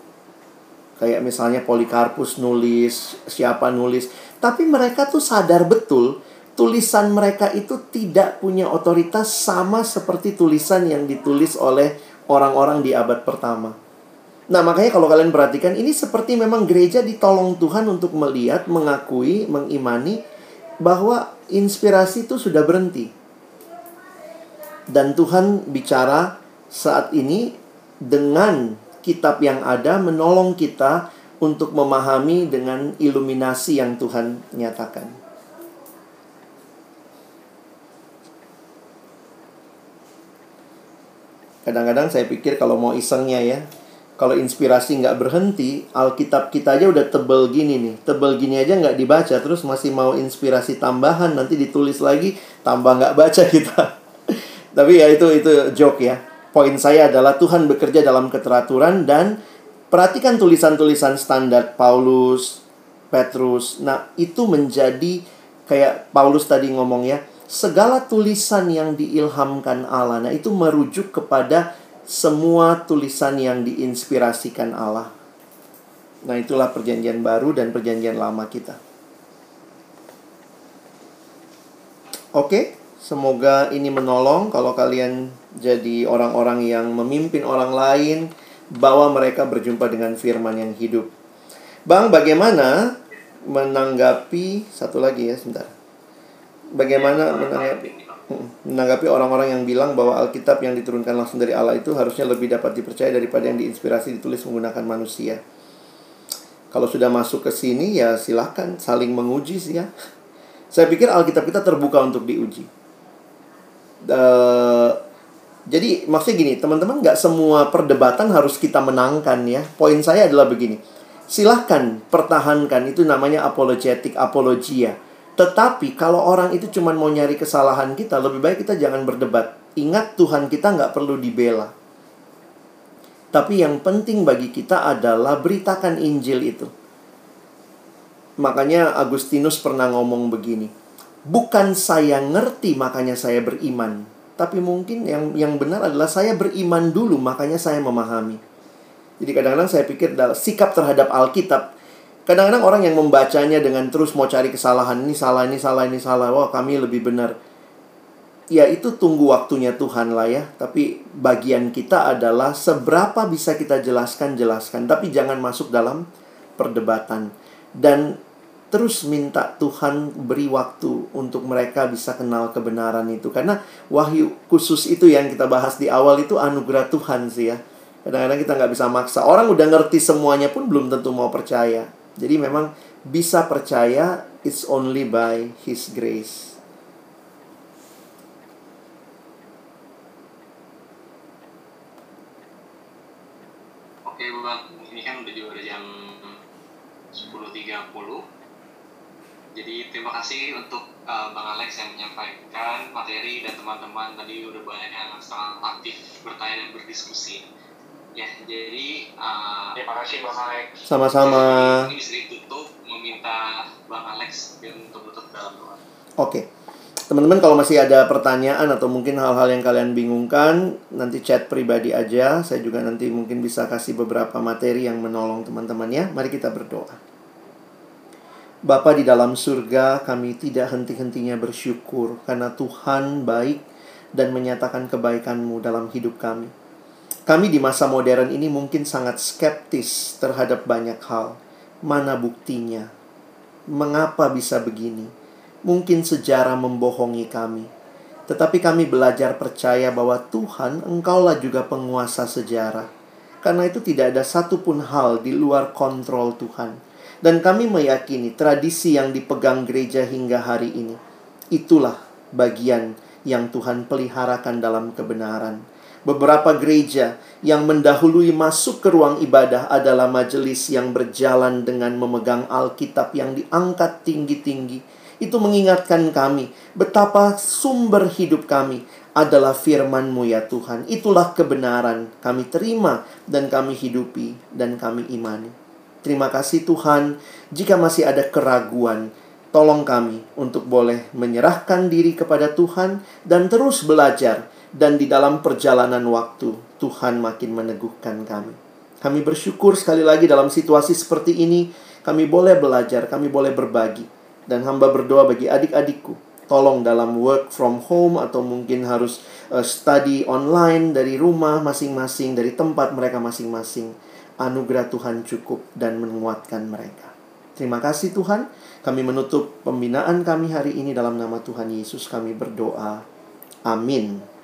Speaker 1: Kayak misalnya Polikarpus nulis, siapa nulis. Tapi mereka tuh sadar betul tulisan mereka itu tidak punya otoritas sama seperti tulisan yang ditulis oleh orang-orang di abad pertama. Nah, makanya kalau kalian perhatikan, ini seperti memang gereja ditolong Tuhan untuk melihat, mengakui, mengimani bahwa inspirasi itu sudah berhenti. Dan Tuhan bicara saat ini dengan kitab yang ada menolong kita untuk memahami dengan iluminasi yang Tuhan nyatakan. Kadang-kadang saya pikir kalau mau isengnya ya, kalau inspirasi nggak berhenti, Alkitab kita aja udah tebel gini nih. Tebel gini aja nggak dibaca, terus masih mau inspirasi tambahan, nanti ditulis lagi, tambah nggak baca <laughs> kita. Tapi ya itu itu joke ya. Poin saya adalah Tuhan bekerja dalam keteraturan dan perhatikan tulisan-tulisan standar Paulus, Petrus. Nah, itu menjadi kayak Paulus tadi ngomong ya, segala tulisan yang diilhamkan Allah. Nah, itu merujuk kepada semua tulisan yang diinspirasikan Allah. Nah, itulah perjanjian baru dan perjanjian lama kita. Oke, semoga ini menolong kalau kalian jadi orang-orang yang memimpin orang lain, bawa mereka berjumpa dengan firman yang hidup. Bang, bagaimana menanggapi satu lagi ya, sebentar. Bagaimana menanggapi menanggapi orang-orang yang bilang bahwa Alkitab yang diturunkan langsung dari Allah itu harusnya lebih dapat dipercaya daripada yang diinspirasi ditulis menggunakan manusia. Kalau sudah masuk ke sini ya silahkan saling menguji sih ya. Saya pikir Alkitab kita terbuka untuk diuji. Uh, jadi maksudnya gini, teman-teman nggak semua perdebatan harus kita menangkan ya. Poin saya adalah begini. Silahkan pertahankan itu namanya apologetik, apologia tetapi kalau orang itu cuma mau nyari kesalahan kita, lebih baik kita jangan berdebat. Ingat Tuhan kita nggak perlu dibela. Tapi yang penting bagi kita adalah beritakan Injil itu. Makanya Agustinus pernah ngomong begini. Bukan saya ngerti makanya saya beriman. Tapi mungkin yang yang benar adalah saya beriman dulu makanya saya memahami. Jadi kadang-kadang saya pikir sikap terhadap Alkitab Kadang-kadang orang yang membacanya dengan terus mau cari kesalahan ini salah ini salah ini salah, wah kami lebih benar. Ya itu tunggu waktunya Tuhan lah ya. Tapi bagian kita adalah seberapa bisa kita jelaskan jelaskan, tapi jangan masuk dalam perdebatan. Dan terus minta Tuhan beri waktu untuk mereka bisa kenal kebenaran itu. Karena wahyu khusus itu yang kita bahas di awal itu anugerah Tuhan sih ya. Kadang-kadang kita nggak bisa maksa. Orang udah ngerti semuanya pun belum tentu mau percaya jadi memang bisa percaya it's only by his grace.
Speaker 2: Oke Bang, ini kan udah juga jam 10.30. Jadi terima kasih untuk uh, Bang Alex yang menyampaikan materi dan teman-teman tadi udah banyak yang sangat aktif bertanya dan berdiskusi. Ya, jadi uh, terima kasih Bang Alex.
Speaker 1: Sama-sama.
Speaker 2: Ini bisa ditutup meminta Bang Alex untuk tutup dalam doa.
Speaker 1: Oke. Teman-teman kalau masih ada pertanyaan atau mungkin hal-hal yang kalian bingungkan, nanti chat pribadi aja. Saya juga nanti mungkin bisa kasih beberapa materi yang menolong teman-teman ya. Mari kita berdoa. Bapa di dalam surga, kami tidak henti-hentinya bersyukur karena Tuhan baik dan menyatakan kebaikan-Mu dalam hidup kami. Kami di masa modern ini mungkin sangat skeptis terhadap banyak hal. Mana buktinya? Mengapa bisa begini? Mungkin sejarah membohongi kami, tetapi kami belajar percaya bahwa Tuhan, Engkaulah juga penguasa sejarah. Karena itu, tidak ada satupun hal di luar kontrol Tuhan, dan kami meyakini tradisi yang dipegang gereja hingga hari ini itulah bagian yang Tuhan peliharakan dalam kebenaran. Beberapa gereja yang mendahului masuk ke ruang ibadah adalah majelis yang berjalan dengan memegang Alkitab yang diangkat tinggi-tinggi itu mengingatkan kami betapa sumber hidup kami adalah firman-Mu ya Tuhan. Itulah kebenaran kami terima dan kami hidupi dan kami imani. Terima kasih Tuhan. Jika masih ada keraguan, tolong kami untuk boleh menyerahkan diri kepada Tuhan dan terus belajar dan di dalam perjalanan waktu Tuhan makin meneguhkan kami. Kami bersyukur sekali lagi dalam situasi seperti ini kami boleh belajar, kami boleh berbagi dan hamba berdoa bagi adik-adikku. Tolong dalam work from home atau mungkin harus uh, study online dari rumah masing-masing, dari tempat mereka masing-masing. Anugerah Tuhan cukup dan menguatkan mereka. Terima kasih Tuhan. Kami menutup pembinaan kami hari ini dalam nama Tuhan Yesus kami berdoa. Amin.